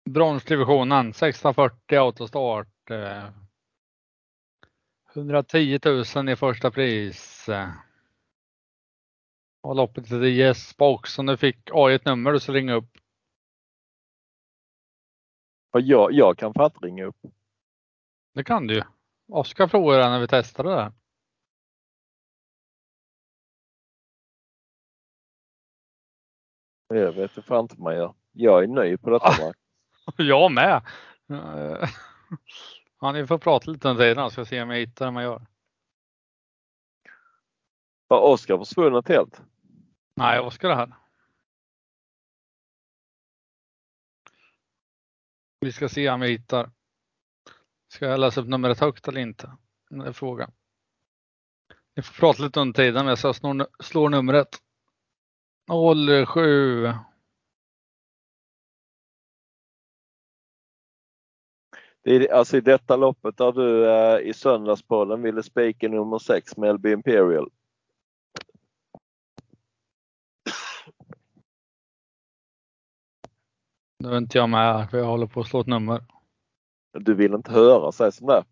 Bronsdivisionen 640 autostart. Eh, 110 000 i första pris. Och loppet heter Box. Om du fick AI ett nummer du så ringa upp. Jag, jag kan fan ringa upp. Det kan du ju. Oskar frågade när vi testade det. Jag vet inte fan inte man gör. Jag är ny på detta. (laughs) Ah, jag med. (laughs) Ja, ni får prata lite under tiden så jag se om jag hittar det man gör. Har Oskar försvunnit helt? Nej, Oskar är här. Vi ska se om vi hittar. Ska jag läsa upp numret högt eller inte? Det är frågan. Ni får prata lite under tiden men jag slår, numret. 07 Det är, alltså i detta loppet där du eh, i söndagspodden ville spika nummer 6 Melby Imperial. Nu är inte jag med för jag håller på att slå ett nummer. Du vill inte höra, säg som det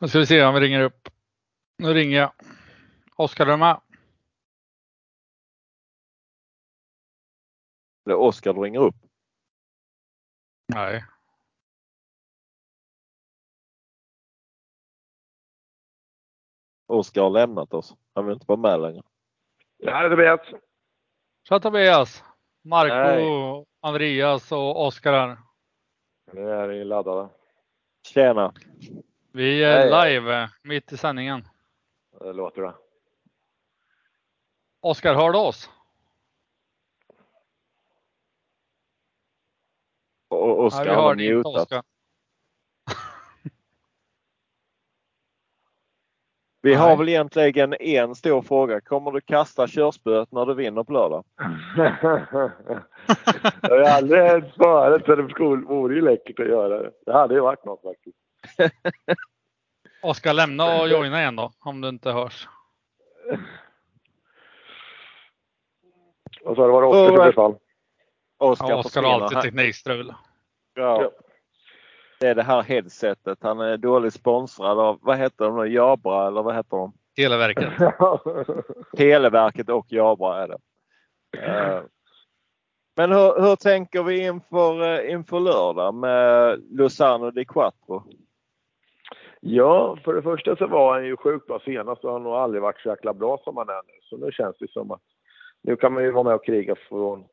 Nu ska vi se om vi ringer upp. Nu ringer jag. Oskar, är du med? Det är Oskar du ringer upp? Nej. Oskar har lämnat oss. Han vill inte vara med längre. Det här är Tobias. Tja Tobias! Marco, Nej. Andreas och Oskar här. Nu är ni laddade. Tjena! Vi är Hej. live mitt i sändningen. Det låter det. Oskar, hör du oss? Oskar har mutat. Vi har väl egentligen en stor fråga. Kommer du kasta körspöet när du vinner på lördag? (laughs) jag har aldrig svarat så det vore ju läckert att göra det. Det hade ju varit något faktiskt. (laughs) Oskar, lämna och joina igen då, om du inte hörs. Vad sa du, var det Oskar? Oskar, ja, Oskar har alltid teknikstrul. Ja. Det är det här headsetet. Han är dåligt sponsrad av, vad heter de nu, Jabra eller vad heter de? Televerket. (laughs) Televerket och Jabra är det. Eh, men hur, hur tänker vi inför, eh, inför lördag med Luzano di Quattro? Ja, för det första så var han ju sjukt bra senast och har nog aldrig varit så jäkla bra som han är nu. Så nu känns det som att nu kan man ju vara med och kriga från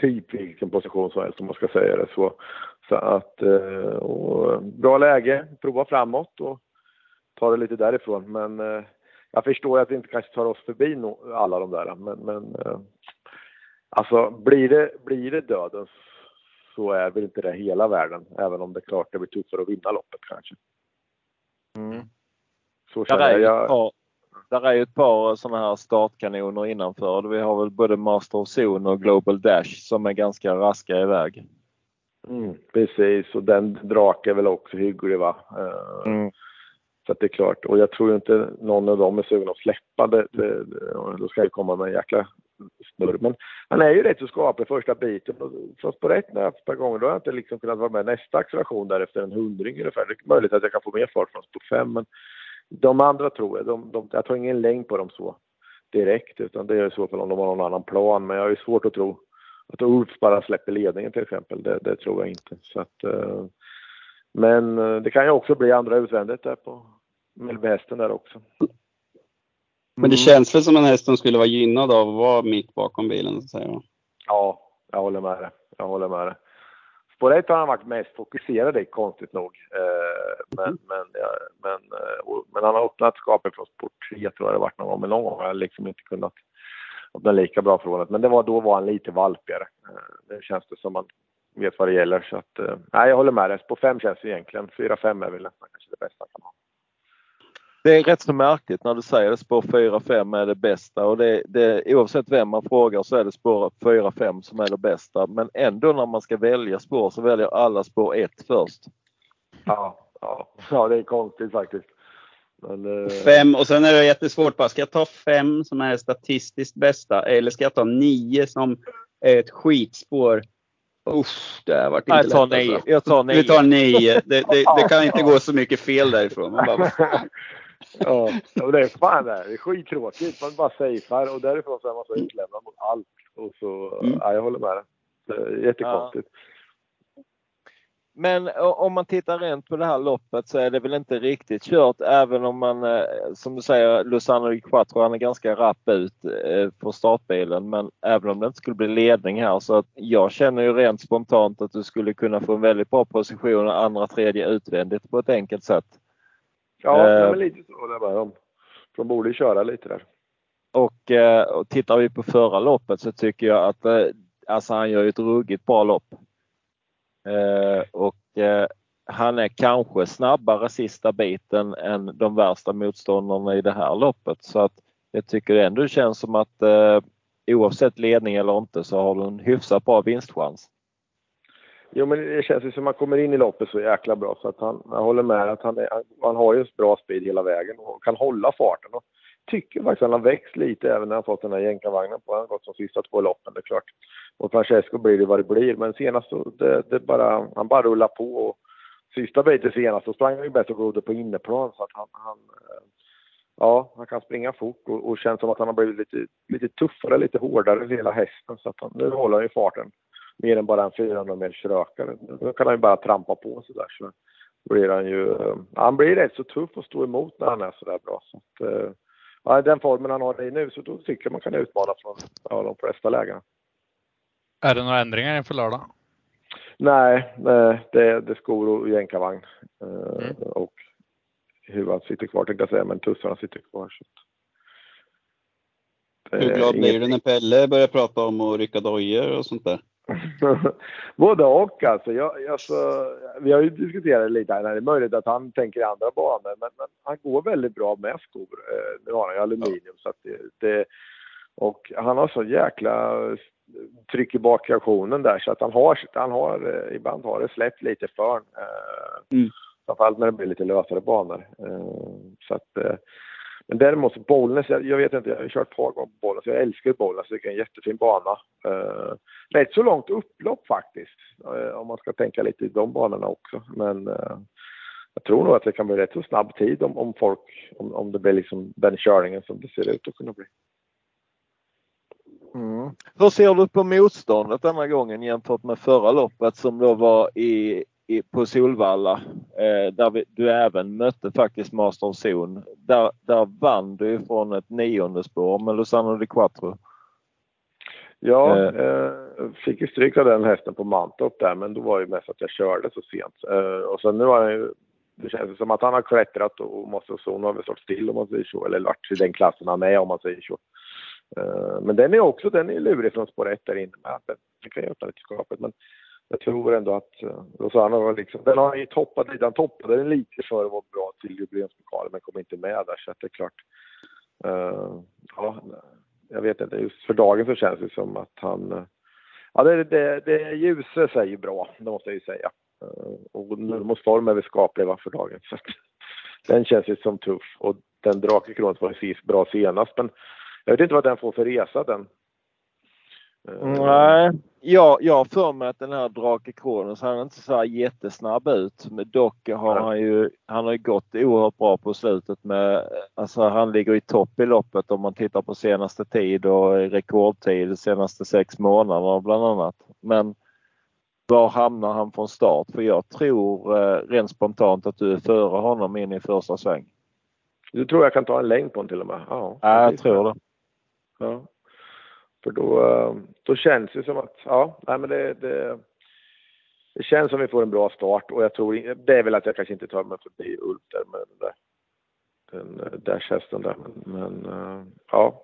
typ vilken position som helst om man ska säga det så. Så att, eh, och, bra läge, prova framåt och ta det lite därifrån. Men eh, jag förstår att vi inte kanske tar oss förbi alla de där. Men, men eh, alltså blir det, blir det döden så är väl inte det hela världen. Även om det är klart det blir tuffare att vinna loppet kanske. Mm. Så känner jag. jag där är ju ett par sådana här startkanoner innanför. Vi har väl både Master of Zone och Global Dash som är ganska raska iväg. Mm, precis, och den drake är väl också hygglig va. Eh, mm. Så att det är klart. Och jag tror inte någon av dem är sugen att släppa det. det, det då ska jag komma med en jäkla snurr. Men han är ju rätt så skaplig första biten. Fast på rätt ett par gånger då har jag inte liksom kunnat vara med nästa acceleration där efter en hundring ungefär. Det är möjligt att jag kan få mer fart från sport 5 men de andra tror jag, de, de, jag tar ingen längd på dem så direkt utan det är i så fall om de har någon annan plan. Men jag har ju svårt att tro att Ulf bara släpper ledningen till exempel. Det, det tror jag inte. Så att, uh, men uh, det kan ju också bli andra utvändigt där på Mellbyhästen där också. Men det känns väl som en häst som skulle vara gynnad av att vara mitt bakom bilen så att säga? Ja, jag håller med dig. Jag håller med dig. Spår 1 har han varit mest fokuserad i, konstigt nog. Eh, men, mm. men, ja, men, eh, men han har öppnat skapet från sport 3 tror jag det varit någon gång. Men någon gång har jag liksom inte kunnat öppna lika bra för honom. Men det var, då var han lite valpigare. Eh, nu känns det som att vet vad det gäller. Så att, eh, nej, jag håller med dig. På 5 känns det egentligen. 4-5 är väl nästan kanske det bästa kan ha. Det är rätt så märkligt när du säger att spår 4-5 är det bästa och det, det, oavsett vem man frågar så är det spår 4-5 som är det bästa. Men ändå när man ska välja spår så väljer alla spår 1 först. Ja, ja, ja det är konstigt faktiskt. Eh... Fem och sen är det jättesvårt bara, ska jag ta fem som är statistiskt bästa eller ska jag ta nio som är ett skitspår? Usch, det har varit inte jag tar lätt. Nio. Alltså. Jag tar nio. Vi tar nio. Det, det, det, kan inte gå så mycket fel därifrån. Man bara, (laughs) ja, det är fan det. Det är skittråkigt. Man bara safear och därifrån så är man så utlämnad mot allt. Och så, mm. ja, jag håller med jättekonstigt. Ja. Men om man tittar rent på det här loppet så är det väl inte riktigt kört även om man eh, som du säger Luzano Di Quattro han är ganska rapp ut eh, på startbilen men även om det inte skulle bli ledning här så att jag känner ju rent spontant att du skulle kunna få en väldigt bra position andra tredje utvändigt på ett enkelt sätt. Ja, eh, men lite så håller jag med om. De borde köra lite där. Och, eh, och tittar vi på förra loppet så tycker jag att eh, alltså han gör ett ruggigt bra lopp. Eh, och eh, han är kanske snabbare sista biten än de värsta motståndarna i det här loppet. Så att jag tycker ändå det känns som att eh, oavsett ledning eller inte så har du en hyfsat bra vinstchans. Jo, men det känns ju som att man kommer in i loppet så jäkla bra så att han, jag håller med att han, är, han har ju bra speed hela vägen och kan hålla farten. Och tycker faktiskt att han har växt lite även när han fått den här jänkarvagnen på. Han har gått som sista två loppen, det är klart. Och Francesco blir det vad det blir, men senast så det, det bara, han bara rullar på. Och sista biten senast, så sprang han ju bättre och på inneplan så att han, han eh, ja, han kan springa fort och, och känns som att han har blivit lite, lite tuffare, lite hårdare hela hästen. Så att han, nu håller han ju farten mer än bara en 400 meters rökare. Nu kan han ju bara trampa på sådär. Så blir han ju, eh, han blir rätt så tuff att stå emot när han är sådär bra. Så att, eh, ja, den formen han har i nu så då tycker jag man kan utmana från ja, de flesta lägen. Är det några ändringar inför lördag? Nej, det är, det är skor och jänkarvagn. Eh, mm. Och huvudet sitter kvar tänkte jag säga, men tussarna sitter kvar. Så. Hur glad blir du när Pelle börjar prata om att rycka dojor och sånt där? (laughs) Både och alltså. Jag, alltså. Vi har ju diskuterat lite här. Det är möjligt att han tänker i andra banor, men, men han går väldigt bra med skor. Eh, nu har han ju aluminium ja. så att det, det, Och han har så jäkla tryck i bakreaktionen där så att han har, han har eh, ibland har det släppt lite för eh, mm. Framförallt när det blir lite lösare banor. Så att, men däremot Bollnäs, jag, jag, vet inte, jag har kört ett par gånger på Bollnäs. Jag älskar Bollnäs, det är en jättefin bana. Eh, rätt så långt upplopp faktiskt, eh, om man ska tänka lite i de banorna också. Men eh, jag tror nog att det kan bli rätt så snabb tid om, om folk, om, om det blir liksom den körningen som det ser ut att kunna bli. Mm. Hur ser du på motståndet denna gången jämfört med förra loppet som då var i i, på Solvalla eh, där vi, du även mötte faktiskt Master of Zone. Där, där vann du från ett nionde spår med Lozano Di Quattro. Ja, eh. eh, fick ju stryk av den hästen på Mantorp där men då var det mest att jag körde så sent. Eh, och sen nu har han ju, det känns som att han har klättrat och Master of Zone har väl stått still om man säger så. Eller varit i den klassen han är om man säger så. Eh, men den är också, den är lurig från spår 1 där inne med. Den kan ju öppna lite skapet men jag tror ändå att eh, Rosanna var liksom, den har ju toppat lite, han toppade den lite för att vara bra till jubileumspokalen men kom inte med där så att det är klart. Uh, ja, jag vet inte, just för dagen så känns det som att han, eh, ja det, det, det ljuse säger bra, det måste jag ju säga. Uh, och Nurmos form är väl skaplig för dagen. Så att, (laughs) den känns ju som tuff och den Drakekronan var precis bra senast men jag vet inte vad den får för resa den Nej, jag, jag har för mig att den här Drake Kronos, han är inte så jättesnabb ut. Men dock har han ju, han har ju gått oerhört bra på slutet med, alltså han ligger i topp i loppet om man tittar på senaste tid och rekordtid de senaste sex månaderna bland annat. Men var hamnar han från start? För jag tror eh, rent spontant att du är före honom in i första sväng. Du tror jag kan ta en längd på honom till och med? Ja, ja jag tror det. Ja. För då, eh, då känns det som att, ja, nej men det, det, det känns som att vi får en bra start och jag tror, det är väl att jag kanske inte tar mig förbi Ulf där med den där, den eh, dashhästen där. Men, men eh, ja.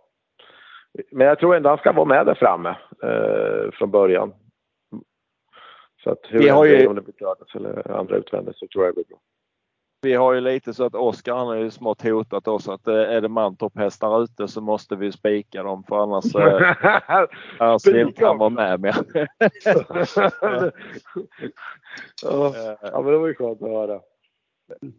Men jag tror ändå han ska vara med där framme eh, från början. Så att hur vi har ju... om det blir Törnes eller andra utvändigt så tror jag det blir bra. Vi har ju lite så att Oskar han har ju smått hotat oss att eh, är det Mantorp-hästar ute så måste vi spika dem för annars, eh, (laughs) annars vill inte han vara med mer. (laughs) ja, men det var ju skönt att höra.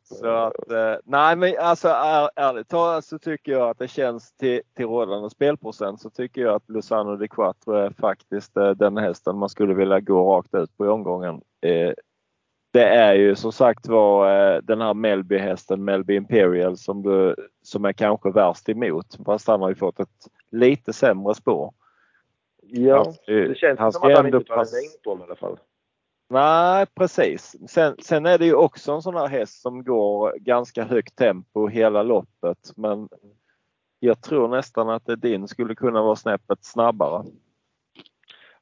Så att, eh, nej men alltså är, ärligt talat så tycker jag att det känns till, till rådande spelprocent så tycker jag att Luzano di Quattro är faktiskt den hästen man skulle vilja gå rakt ut på i omgången. Eh, det är ju som sagt var eh, den här Melby-hästen, Melby Imperial, som, du, som är kanske värst emot. Fast han har ju fått ett lite sämre spår. Ja, det känns han som att han inte tar pass... en i alla fall. Nej precis. Sen, sen, är det ju också en sån här häst som går ganska högt tempo hela loppet. Men jag tror nästan att din skulle kunna vara snäppet snabbare.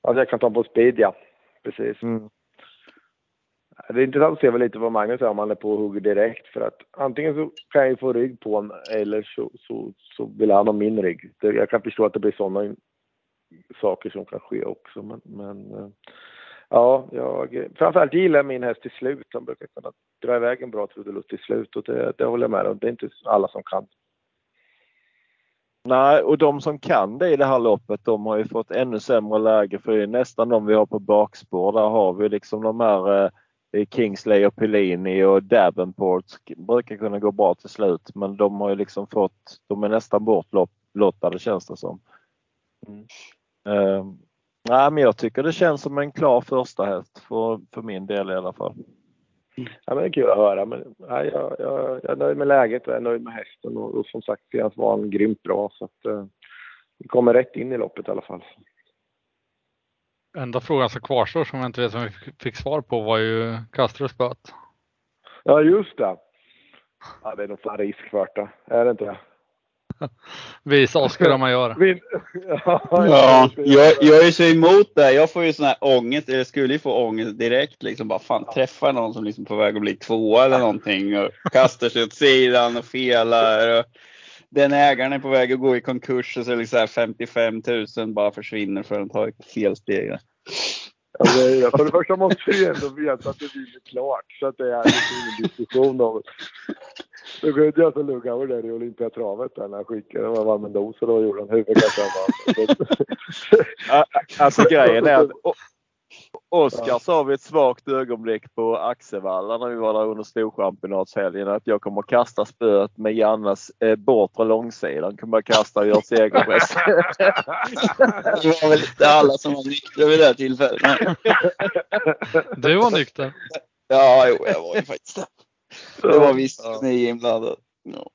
Ja, jag kan ta på speed ja. Precis. Mm. Det är intressant att se lite vad Magnus säger om han är på och hugger direkt för att antingen så kan jag ju få rygg på honom eller så, så, så vill han ha min rygg. Jag kan förstå att det blir sådana saker som kan ske också men, men eh, ja, jag framförallt gillar jag min häst till slut. Han brukar kunna dra iväg en bra trudelutt till slut och det, det håller jag med om. Det är inte alla som kan. Nej, och de som kan det i det här loppet de har ju fått ännu sämre läge för det är nästan de vi har på bakspår. Där har vi liksom de här eh, Kingsley och Pellini och Davenport brukar kunna gå bra till slut men de har ju liksom fått, de är nästan bortlottade känns det som. Mm. Uh, nej, men jag tycker det känns som en klar första häst för, för min del i alla fall. Ja, men det är kul att höra. Men, ja, jag, jag, jag är nöjd med läget och jag är nöjd med hästen och, och som sagt Jens var en grymt bra så att uh, vi kommer rätt in i loppet i alla fall. Enda frågan som kvarstår som jag inte vet om vi fick svar på var ju Castros böt. Ja, just det. Ja, det är nog fan risk för det. Är det inte det? (laughs) Visa Oskar om man gör. (laughs) ja, (laughs) ja jag, jag är så emot det. Jag får ju sån här ångest, eller skulle ju få ångest direkt. Liksom bara fan träffa någon som liksom på väg att bli tvåa eller någonting och kastar sig åt sidan och felar. Och den ägaren är på väg att gå i konkurs och så liksom 55 000 bara försvinner för att ta ett felsteg. Ja, för det första måste vi ändå veta att det blir klart så att det är ingen diskussion om Då kunde jag så Lugauer där i Olympiatravet där när han skickade de var Mendoza då gjorde han huvudkassan. alltså grejen är att Oskar sa vid ett svagt ögonblick på Axevalla när vi var där under Storchampionatshelgen att jag kommer kasta spöet med Jannes eh, bortre långsida. Han kommer kasta och göra segerpress. det var väl inte alla som var nyktra vid det tillfället. Du var nykter? Ja, jo, jag var ju faktiskt det. Det var visst ja. ni inblandade. No.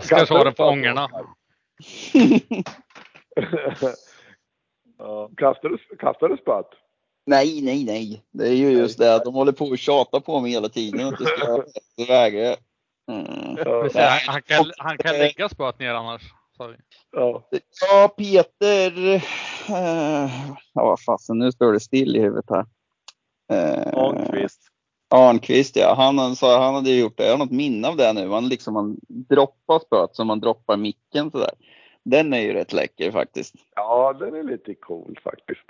Ska svara på ångorna. (laughs) (laughs) Ja. Kastar, du, kastar du spött? Nej, nej, nej. Det är ju just det att de håller på att tjata på mig hela tiden det ska iväg. Mm. Ja. Han, kan, han kan lägga spöet ner annars. Sorry. Ja. ja, Peter. Äh, ja, vad fasen, nu står det still i huvudet här. Äh, Arnqvist. Arnqvist, ja. Han, så, han hade gjort det. Jag har något minne av det nu. Han liksom man droppar spöet som man droppar micken sådär. Den är ju rätt läcker faktiskt. Ja, den är lite cool faktiskt.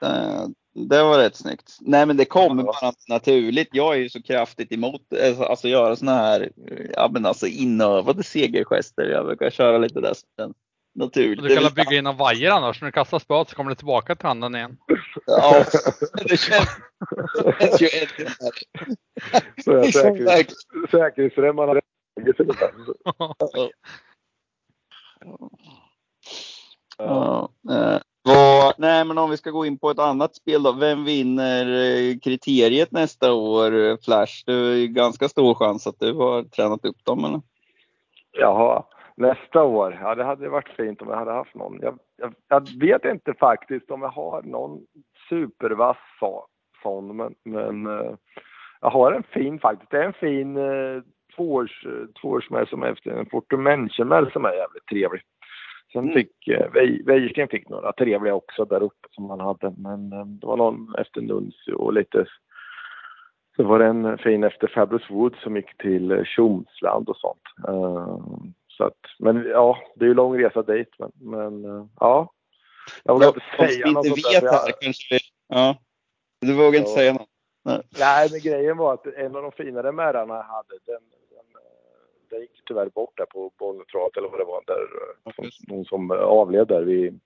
Det, det var rätt snyggt. Nej men det kommer ja. bara naturligt. Jag är ju så kraftigt emot alltså, alltså göra såna här ja, men alltså inövade segergester. Jag brukar köra lite där. Naturligt. Du kan bygga in en vajer annars. När du kastar spöet så kommer det tillbaka till handen igen. Ja, (laughs) det känns, ju ännu värre. (laughs) Säkerhetsremmarna Ja. Eh, vad, nej, men om vi ska gå in på ett annat spel då. Vem vinner eh, kriteriet nästa år, Flash? Det är ju ganska stor chans att du har tränat upp dem, eller? Jaha, nästa år? Ja, det hade varit fint om jag hade haft någon. Jag, jag, jag vet inte faktiskt om jag har någon supervass sån, men, men jag har en fin faktiskt. Det är en fin tvåårs, tvåårsmäll som är efter en Fortumenchen som är jävligt trevlig. Sen mm. fick eh, Wäjersten fick några trevliga också där uppe som han hade. Men eh, det var någon efter Nuncio och lite så var det en fin efter Fabulous Wood som gick till eh, Tjomsland och sånt. Uh, så att, men ja, det är ju lång resa dit. Men, men ja. Jag vågar inte säga något inte vet här, kanske Ja. Du vågar inte säga något? Nej. Nej, men grejen var att en av de finare märrarna jag hade, den, den, gick tyvärr bort där på Bollnästravet eller vad det var, där, som, någon som avled där vid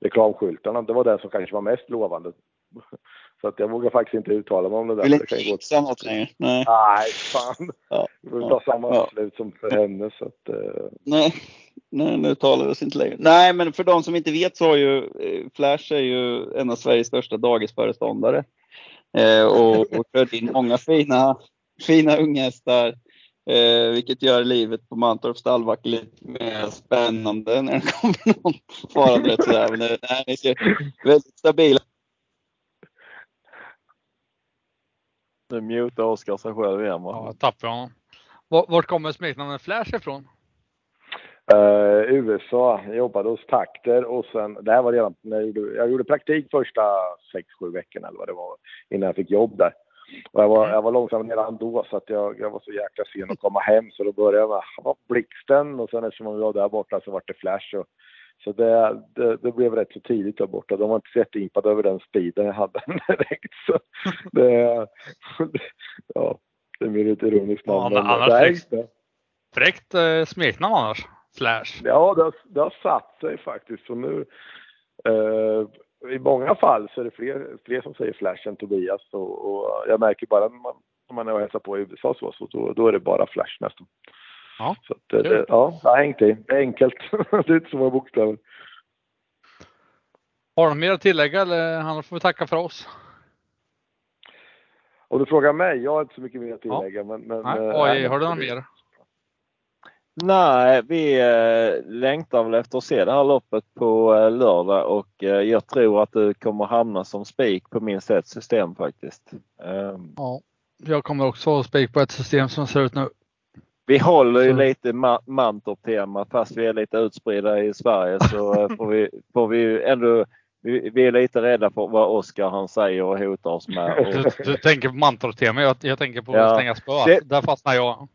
reklamskyltarna. Det var den som kanske var mest lovande. (laughs) Så att jag vågar faktiskt inte uttala mig om det där. Vill inte fixa något längre? Nej. Nej, fan. Ja. Vi vill ja. ta samma ja. beslut som för henne. Så att, uh... Nej. Nej, nu talar oss inte längre. Nej, men för de som inte vet så har ju eh, Flash är ju en av Sveriges största dagisföreståndare. Eh, och, och kört in många fina, fina unghästar. Eh, vilket gör livet på Mantorp stallback lite mer spännande när det kommer någon farande rätt sådär. Men det, nej, ni ser väldigt stabila. Nu mutar Oskar sig själv igen va? Ja, tappar honom. Vart kommer smeknamnet Flash ifrån? Uh, USA, jag jobbade hos Takter och sen, det här var redan när jag gjorde, jag gjorde praktik första 6-7 veckorna eller vad det var innan jag fick jobb där. Och jag var, jag var långsam redan då så att jag, jag var så jäkla sen att komma hem så då började jag med Blixten och sen eftersom vi var där borta så var det Flash. Och, så det, det, det, blev rätt så tidigt där borta. De var inte så jätteimpade över den speeden jag hade (laughs) direkt. Så det, (laughs) ja, det blir lite ironiskt namn. Ja, annars fräckt eh, smeknamn annars. Flash. Ja, det har, det har satt sig faktiskt. Så nu, eh, I många fall så är det fler, fler som säger Flash än Tobias. Och, och jag märker bara när man, när man är och hälsar på i USA så, så då, då är det bara Flash nästan. Ja, så att, eh, det, ja, det har hängt i. Det är enkelt. (laughs) det är inte så många bokstäver. Har du mer att tillägga eller annars får vi tacka för oss? Om du frågar mig, jag har inte så mycket mer att tillägga. Ja. Men, men, Nej, eh, oj, har du något mer? Nej, vi eh, längtar väl efter att se det här loppet på eh, lördag och eh, jag tror att det kommer hamna som spik på minst ett system faktiskt. Um, ja, jag kommer också ha spik på ett system som ser ut nu. Vi håller ju så. lite ma Mantorp-tema fast vi är lite utspridda i Sverige så (laughs) får vi, får vi ändå vi, vi, är lite rädda för vad Oskar han säger och hotar oss med. (laughs) Och... Du, du, tänker på Mantorp-tema, jag, jag, tänker på ja. att stänga spöet. Där fastnar jag.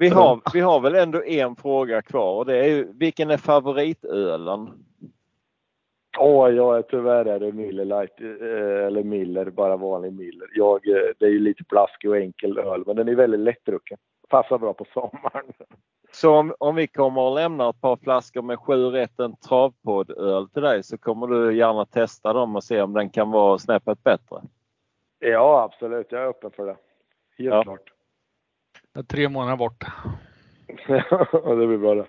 Vi har, vi har väl ändå en fråga kvar och det är ju, vilken är favoritölen? Åh, oh, jag är tyvärr är det Miller Light, eh, eller Miller, bara vanlig Miller. Jag, eh, det är ju lite plaskig och enkel öl, men den är väldigt lättdrucken. Passar bra på sommaren. Så om, om vi kommer att lämna ett par flaskor med 7 rätten travpoddöl till dig så kommer du gärna testa dem och se om den kan vara snäppet bättre? Ja, absolut. Jag är öppen för det. Helt ja. klart. Tre månader bort. (laughs) ja, det blir bra det.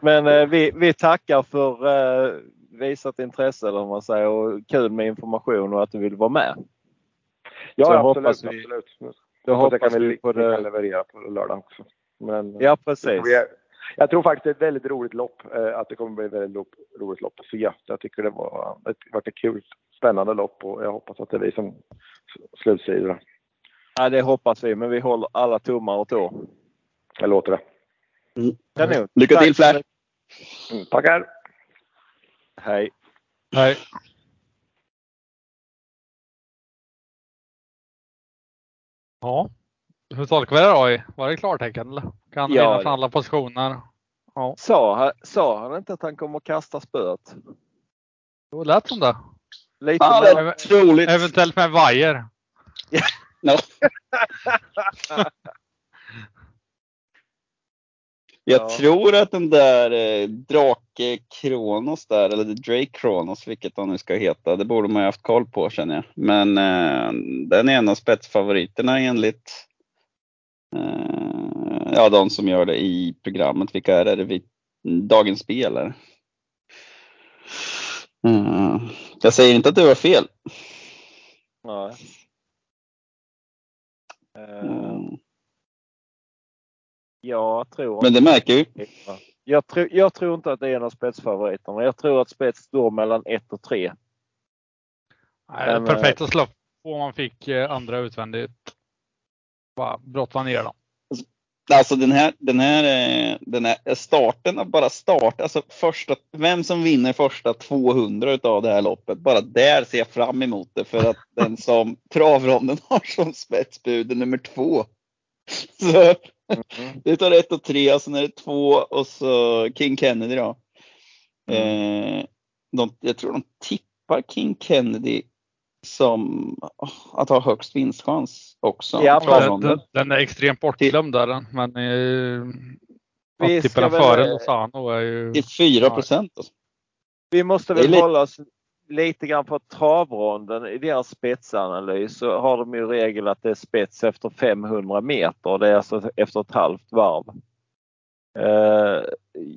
Men eh, vi, vi tackar för eh, visat intresse eller man säger och kul med information och att du vill vara med. Ja, Så absolut. Vi, absolut. Då hoppas jag kan vi på det. Kan leverera på lördag också. Men, ja, precis. Jag tror faktiskt det är ett väldigt roligt lopp. Eh, att det kommer bli ett väldigt roligt lopp att se. Jag tycker det var ett, varit ett kul, spännande lopp och jag hoppas att det blir som slutsidor. Ja, det hoppas vi, men vi håller alla tummar och tår. Jag låter det. Mm. Kanon. Lycka Tack. till Flash! Mm, tackar! Hej! Hej! Ja, hur tolkar vi det då? Var det klartecken eller? Kan ja, vinna från alla positioner? Ja. Sa, sa han inte att han kommer att kasta spöet? Det lät som det. Lite ja, med. Eventuellt med vajer. (laughs) No. (laughs) Jag ja. tror att den där eh, Drake Kronos där, eller Drake Kronos, vilket han nu ska heta, det borde man ju haft koll på känner jag. Men eh, den är en av spetsfavoriterna enligt eh, ja, de som gör det i programmet. Vilka är det? Vi, Dagens Spel? Mm. Jag säger inte att du har fel. Nej. Mm. Jag tror Men det märker vi. Jag, tro, jag tror inte att det är en av spetsfavoriterna. Jag tror att spets står mellan 1 och 3. Nej, perfekt att slå på om man fick eh, andra utvändigt. Bara brotta ner dem. Alltså den här, den här, eh, den här starten, att bara starta, alltså första, vem som vinner första 200 utav det här loppet, bara där ser jag fram emot det för att den som (laughs) travronden har som spetsbud är nummer två. (laughs) Så mm. det tar ett och tre och sen är det två och så King Kennedy då. Mm. Eh, de, jag tror de tippar King Kennedy som att ha högst vinstchans också. Ja, den, den, är extremt bortglömd där men eh, att tippa den före Lozano är ju... Till 4 procent. Alltså. Vi måste väl hålla oss lite grann på travronden. I deras spetsanalys så har de ju regel att det är spets efter 500 meter. Det är alltså efter ett halvt varv. Eh,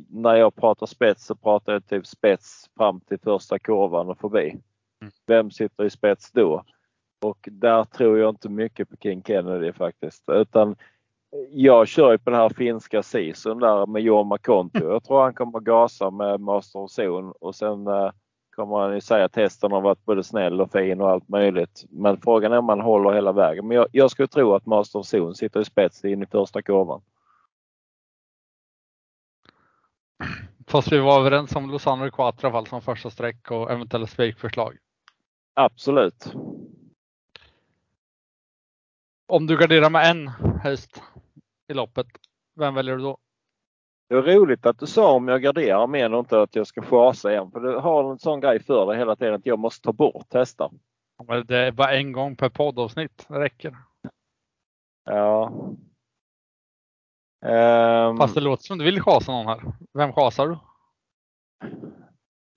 när jag pratar spets så pratar jag typ spets fram till första kurvan och förbi. Mm. Vem sitter i spets då? Och där tror jag inte mycket på King Kennedy faktiskt. Utan jag kör ju på den här finska season där med Jorma Konto. Jag tror han kommer gasa med Master of Zone och sen eh, kommer han ju säga att hästen har varit både snäll och fin och allt möjligt. Men frågan är om man håller hela vägen. Men jag, jag skulle tro att Master of Zone sitter i spets in i första kurvan. Fast vi var överens om Lozano och Quattro fall som första streck och eventuella spikförslag. Absolut. Om du garderar med en häst i loppet, vem väljer du då? Det är roligt att du sa om jag garderar med och inte att jag ska chasa igen. För du har en sån grej för dig hela tiden att jag måste ta bort hästar. Men det är bara en gång per poddavsnitt. Det räcker. Ja. Um, Fast det låter som du vill chasa någon här. Vem chasar du?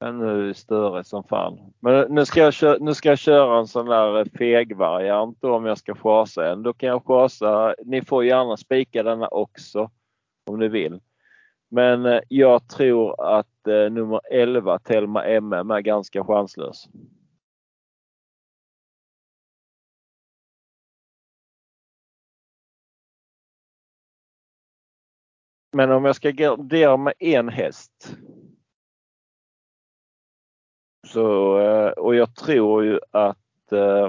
Ännu nu är större som fan. Men nu ska jag, köra, nu ska jag köra en sån där fegvariant om jag ska chasa en. Då kan jag chasa. Ni får gärna spika denna också om ni vill. Men eh, jag tror att eh, nummer 11 Telma MM är ganska chanslös. Men om jag ska gardera med en häst. Så, eh, och jag tror ju att eh,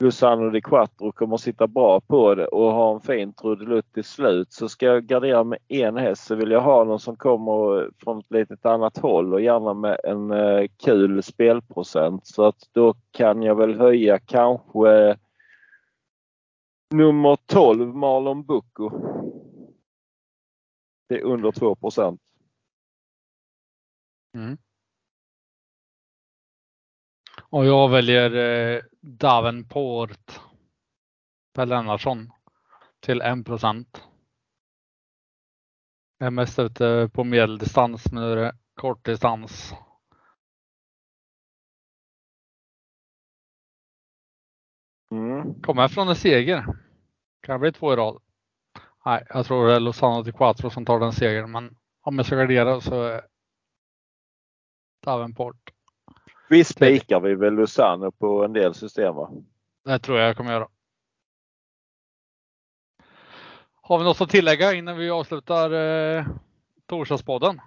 Luciano di Quattro kommer att sitta bra på det och ha en fin trudelutt till slut. Så ska jag gardera med en häst så vill jag ha någon som kommer från ett litet annat håll och gärna med en eh, kul spelprocent. Så att då kan jag väl höja kanske eh, nummer 12 Marlon Bucco. Det är under 2 mm. Och jag väljer eh, Davenport Per Lennartsson till 1 procent. Jag är mest ute på medeldistans men nu är det kortdistans. Mm. Kommer från en seger. Kan det bli två i rad? Nej, jag tror det är Lozano di Quattro som tar den segern, men om jag ska gardera så är Davenport. Visst spikar vi väl Luzano på en del system va? Det tror jag jag kommer göra. Har vi något att tillägga innan vi avslutar eh, torsdagspodden?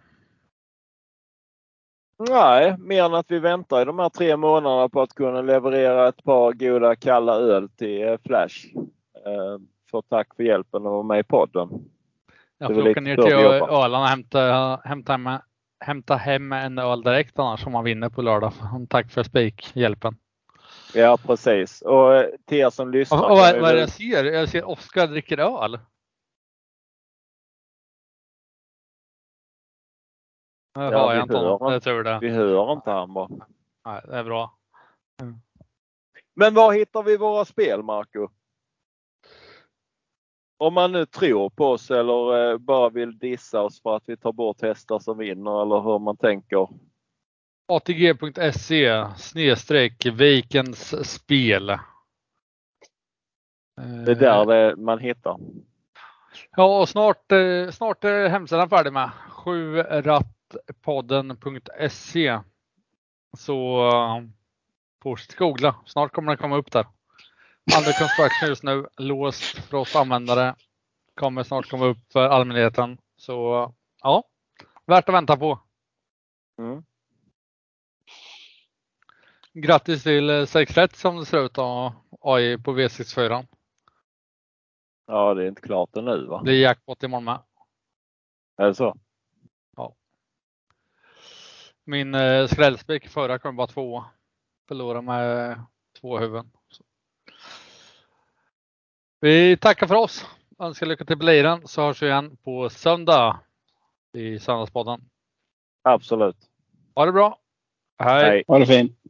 Nej, mer än att vi väntar i de här tre månaderna på att kunna leverera ett par goda kalla öl till eh, Flash. Eh, för tack för hjälpen att vara med i podden. Jag får åka ner till Öland och hämta, hämta, hämta hem en öl direkt annars om man vinner på lördag. (laughs) Tack för spikhjälpen. Ja precis och eh, till er som lyssnar. Och, och, vad, är det jag ser? Jag ser Oskar dricker öl. Det ja, har jag inte honom. Jag tror det. Vi hör inte han bara. Nej, det är bra. Mm. Men var hittar vi våra spel Marco? Om man nu tror på oss eller eh, bara vill dissa oss för att vi tar bort hästar som vinner eller hur man tänker. ATG.se snedstreck Vikens spel. Det är där det man hittar. Ja, och snart, eh, snart är hemsidan färdig med. 7rattpodden.se. Så fortsätt googla. Snart kommer den komma upp där. Under construction just nu, låst för oss användare. Kommer snart komma upp för allmänheten. Så ja, värt att vänta på. Mm. Grattis till 6 rätt som det ser ut att AI på V64. Ja, det är inte klart ännu va? Det är jackpot imorgon med. Är det så? Ja. Min eh, skrällspik förra kom bara två. Förlorade med två huvuden. Vi tackar för oss. Önskar lycka till på liran så hörs vi igen på söndag i Söndagspodden. Absolut. Ha det bra. Hej. Ha det fint.